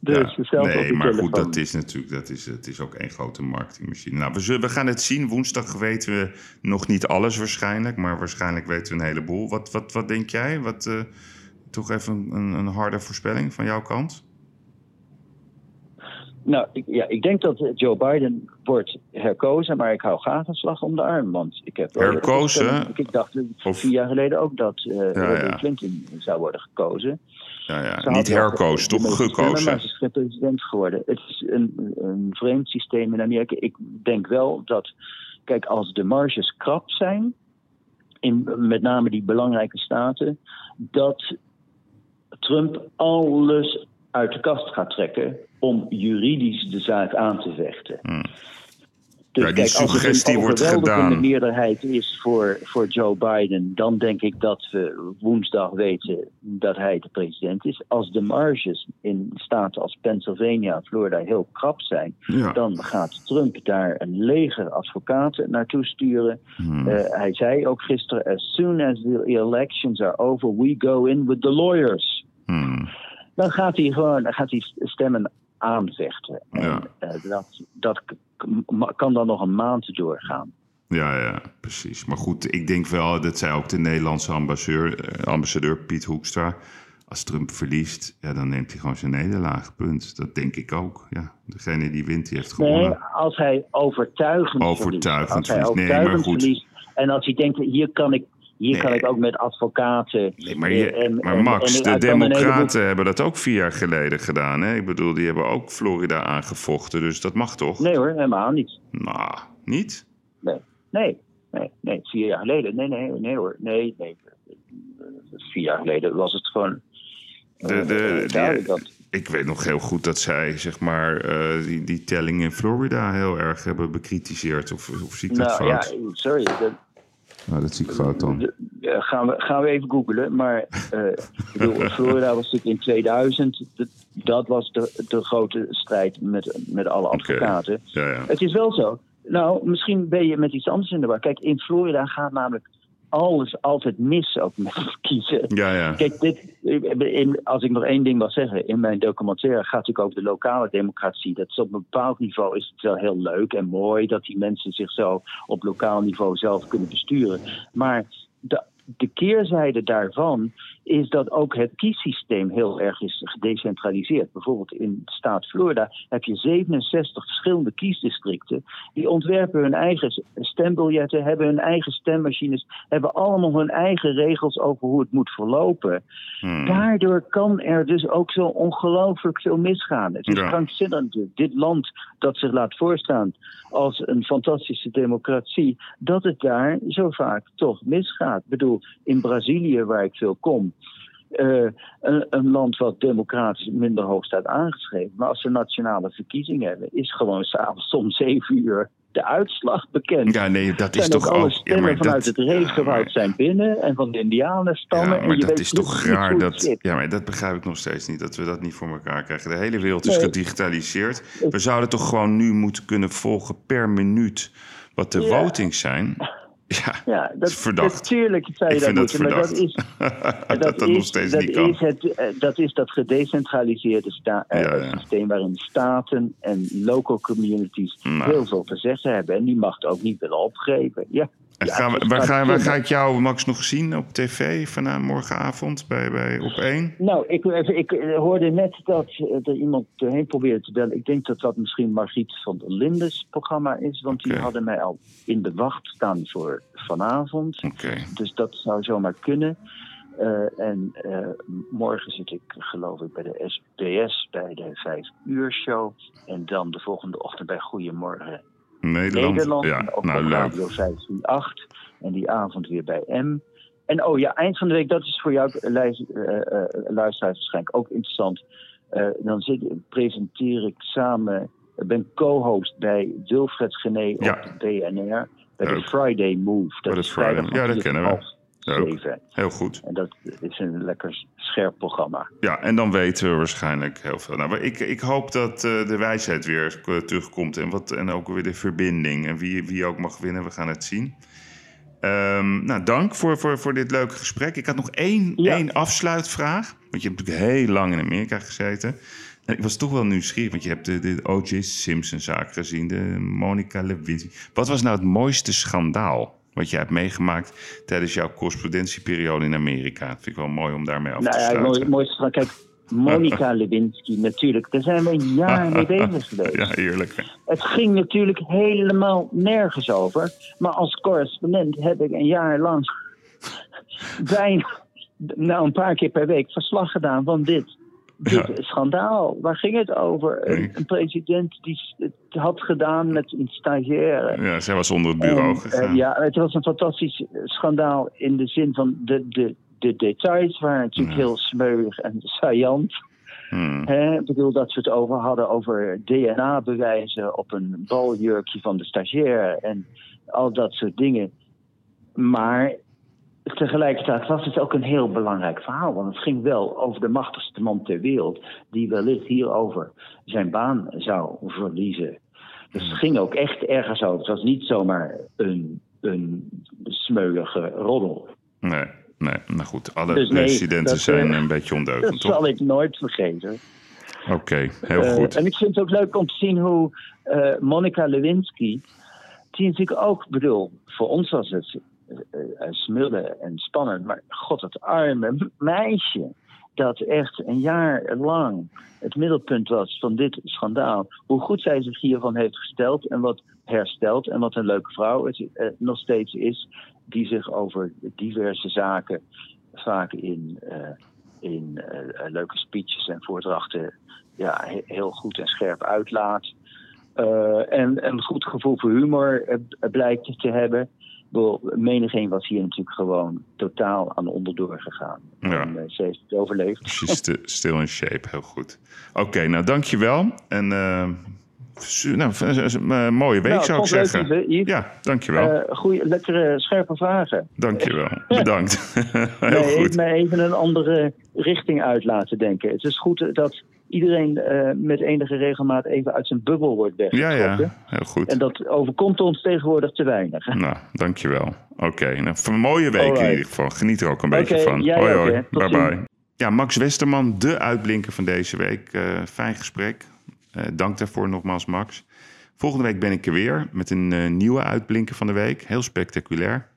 Dus ja, nee, maar goed, dat is natuurlijk dat is, het is ook één grote marketingmachine. Nou, we, zullen, we gaan het zien. Woensdag weten we nog niet alles waarschijnlijk, maar waarschijnlijk weten we een heleboel. Wat, wat, wat denk jij? Wat, uh, toch even een, een harde voorspelling van jouw kant? Nou, ik, ja, ik denk dat Joe Biden wordt herkozen, maar ik hou graag een slag om de arm. Want ik heb herkozen? Ik, dacht vier jaar geleden ook dat uh, ja, Clinton zou worden gekozen. Ja, ja. Niet herkozen, toch gekozen. Maar ze is president geworden. Het is een, een vreemd systeem in Amerika. Ik denk wel dat, kijk, als de marges krap zijn, in met name die belangrijke staten, dat Trump alles uit de kast gaat trekken om juridisch de zaak aan te vechten. Hmm. Dus ja, die kijk, suggestie als wordt gedaan. de meerderheid is voor, voor Joe Biden, dan denk ik dat we woensdag weten dat hij de president is. Als de marges in staten als Pennsylvania, Florida heel krap zijn, dan gaat Trump daar een leger advocaten naartoe sturen. Hmm. Uh, hij zei ook gisteren: as soon as the elections are over, we go in with the lawyers. Hmm. Dan gaat hij gewoon dan gaat hij stemmen aanvechten. En uh, dat, dat kan dan nog een maand doorgaan. Ja, ja, precies. Maar goed, ik denk wel, dat zei ook de Nederlandse ambassadeur, eh, ambassadeur Piet Hoekstra. Als Trump verliest, ja, dan neemt hij gewoon zijn nederlaag. Punt. Dat denk ik ook. Ja, degene die wint, die heeft gewonnen. Nee, als hij overtuigend, overtuigend verliest. Als hij overtuigend nee, maar goed. en als hij denkt, hier kan ik hier kan ik ook met advocaten. Nee, maar, je, en, maar Max, de Democraten hebben dat ook vier jaar geleden gedaan. Hè? Ik bedoel, die hebben ook Florida aangevochten, dus dat mag toch? Nee hoor, helemaal niet. Nou, niet? Nee, nee, nee, nee. Vier jaar geleden. Nee, nee, nee hoor. Nee, nee. Vier jaar geleden was het gewoon. De, de, uh, dat, ik weet nog heel goed dat zij, zeg maar, eh, die, die telling in Florida heel erg hebben bekritiseerd. Of, of zie ik dat nou, fout? Ja, sorry. Dat, nou, dat zie ik fout dan. eh, gaan, we, gaan we even googlen. Maar ik bedoel, <laughs> Florida was natuurlijk in 2000. de- dat was de, de grote strijd met, met alle advocaten. Ja, ja. Het is wel zo. Nou, misschien ben je met iets anders in de war. Kijk, in Florida gaat namelijk alles altijd mis, ook met het kiezen. Ja, ja. Kijk, dit, in, als ik nog één ding wil zeggen, in mijn documentaire gaat het natuurlijk over de lokale democratie. Dat is op een bepaald niveau is het wel heel leuk en mooi dat die mensen zich zo op lokaal niveau zelf kunnen besturen. Maar de, de keerzijde daarvan is dat ook het kiessysteem heel erg is gedecentraliseerd. Bijvoorbeeld in de staat Florida heb je 67 verschillende kiesdistricten. Die ontwerpen hun eigen stembiljetten, hebben hun eigen stemmachines, hebben allemaal hun eigen regels over hoe het moet verlopen. Hmm. Daardoor kan er dus ook zo ongelooflijk veel misgaan. Het is Ja. krankzinnig. Dit land dat zich laat voorstaan als een fantastische democratie, dat het daar zo vaak toch misgaat. Ik bedoel, in Brazilië, waar ik veel kom, eh, een, een land wat democratisch minder hoog staat aangeschreven. Maar als ze nationale verkiezingen hebben, is gewoon s'avonds om zeven uur de uitslag bekend. Ja, nee, dat is toch ook alle stemmen vanuit dat- het regenwoud ja, zijn binnen en van de indianenstammen. Ja, en maar je dat is toch raar dat... zit. Ja, maar dat begrijp ik nog steeds niet, dat we dat niet voor elkaar krijgen. De hele wereld is Nee. gedigitaliseerd. We zouden toch gewoon nu moeten kunnen volgen per minuut wat de votings zijn? Ja, Ja, dat is verdacht. Natuurlijk zou je Ik dat moeten, maar dat is, <laughs> dat dat nog steeds dat niet kan. Is het, eh, dat is dat gedecentraliseerde sta- eh, Ja, ja. systeem waarin staten en local communities Nou. heel veel te zeggen hebben. En die macht ook niet willen opgeven. Ja. En Ja, gaan we, het is waar, ga, waar ga ik jou, Max, nog zien op tv vanavond morgenavond bij, bij Op 1? Nou, ik, ik, ik hoorde net dat eh, er iemand erheen probeerde te bellen. Ik denk dat dat misschien Margriet van der Lindes programma is. Want die hadden mij al in de wacht staan voor vanavond. Oké. Dus dat zou zomaar kunnen. Eh, en eh, morgen zit ik, geloof ik, bij de SBS bij de vijf uur show. En dan de volgende ochtend bij Goedemorgen Nederland. Nederland. Ja, op nou leuk. Radio 538. En die avond weer bij M. En oh ja, eind van de week, dat is voor jou eh, eh, eh, luisteraars waarschijnlijk ook interessant. Dan zit, presenteer ik samen, ben co-host bij Wilfred Gené Ja. op BNR. Bij de. Friday Move. Dat de is Friday- ja, dat kennen we. Leuk. zeven. Heel goed. En dat is een lekker scherp programma. Ja, en dan weten we waarschijnlijk heel veel. Nou, ik, ik hoop dat eh, de wijsheid weer eh, terugkomt. En, wat, en ook weer de verbinding. En wie, wie ook mag winnen, we gaan het zien. Ehm, nou, dank voor, voor, voor dit leuke gesprek. Ik had nog één, Ja. één afsluitvraag. Want je hebt natuurlijk heel lang in Amerika gezeten. En ik was toch wel nieuwsgierig, want je hebt de, de O.J. Simpson-zaak gezien, de Monica Lewinsky. Wat was nou het mooiste schandaal wat je hebt meegemaakt tijdens jouw correspondentieperiode in Amerika? Dat vind ik wel mooi om daarmee af Nou te ja, het sluiten. mooi- mooiste van, kijk, Monica <laughs> Lewinsky natuurlijk. Daar zijn we een jaar mee bezig geweest. Ja, heerlijk. Het ging natuurlijk helemaal nergens over. Maar als correspondent heb ik een jaar lang <laughs> bijna, nou een paar keer per week verslag gedaan van dit. Dit Ja. schandaal. Waar ging het over? Een, een president die het had gedaan met een stagiaire. Ja, zij was onder het bureau En, gegaan. eh, ja, het was een fantastisch eh, schandaal in de zin van de, de, de details waren natuurlijk Ja. heel smeuig en saillant. Hmm. Hè, ik bedoel dat we het over hadden over DNA-bewijzen op een baljurkje van de stagiair en al dat soort dingen. Maar tegelijkertijd was het ook een heel belangrijk verhaal. Want het ging wel over de machtigste man ter wereld, die wellicht hierover zijn baan zou verliezen. Dus het ging ook echt ergens over. Het was niet zomaar een, een smeuige roddel. Nee, nee, nou goed. Alle Dus nee, presidenten dat, zijn eh, een beetje Dat ondeugend, toch? zal ik nooit vergeten. Oké, heel Eh, goed. en ik vind het ook leuk om te zien hoe eh, Monica Lewinsky, die natuurlijk ook, bedoel, voor ons was het smullen en spannend, maar god, het arme meisje, dat echt een jaar lang het middelpunt was van dit schandaal, hoe goed zij zich hiervan heeft gesteld en wat hersteld en wat een leuke vrouw het eh, nog steeds is, die zich over diverse zaken vaak in, eh, in eh, leuke speeches en voordrachten ja, he- heel goed en scherp uitlaat. Eh, en een goed gevoel voor humor eh, blijkt te hebben. Menigeen was hier natuurlijk gewoon totaal aan onderdoor gegaan. Ja. En uh, ze heeft het overleefd. She's <laughs> still in shape, heel goed. Oké, okay, nou dankjewel. En uh, nou, een mooie week nou, zou ik zeggen. Leuk, Yves. Ja, dankjewel. Uh, goeie, lekkere, scherpe vragen. Dankjewel, <laughs> bedankt. <laughs> heel nee, goed. mij even een andere richting uit laten denken. Het is goed dat iedereen uh, met enige regelmaat even uit zijn bubbel wordt weggetrokken. Ja, ja, heel goed. En dat overkomt ons tegenwoordig te weinig. <laughs> Nou, dankjewel. Oké, okay, nou, een mooie week Alright. in ieder geval. Geniet er ook een okay, beetje van. Jij hoi, ook, hoi. Hè. Bye bye. Ja, Max Westerman, de uitblinker van deze week. Uh, fijn gesprek. Uh, dank daarvoor nogmaals, Max. Volgende week ben ik er weer met een nieuwe uitblinker van de week. Heel spectaculair.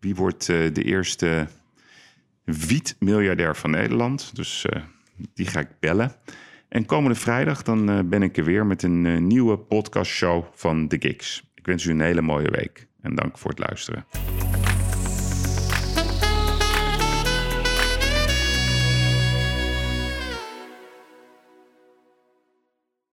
Wie wordt de eerste wiet-miljardair van Nederland? Dus die ga ik bellen. En komende vrijdag dan ben ik er weer met een nieuwe podcastshow van The Gigs. Ik wens u een hele mooie week en dank voor het luisteren.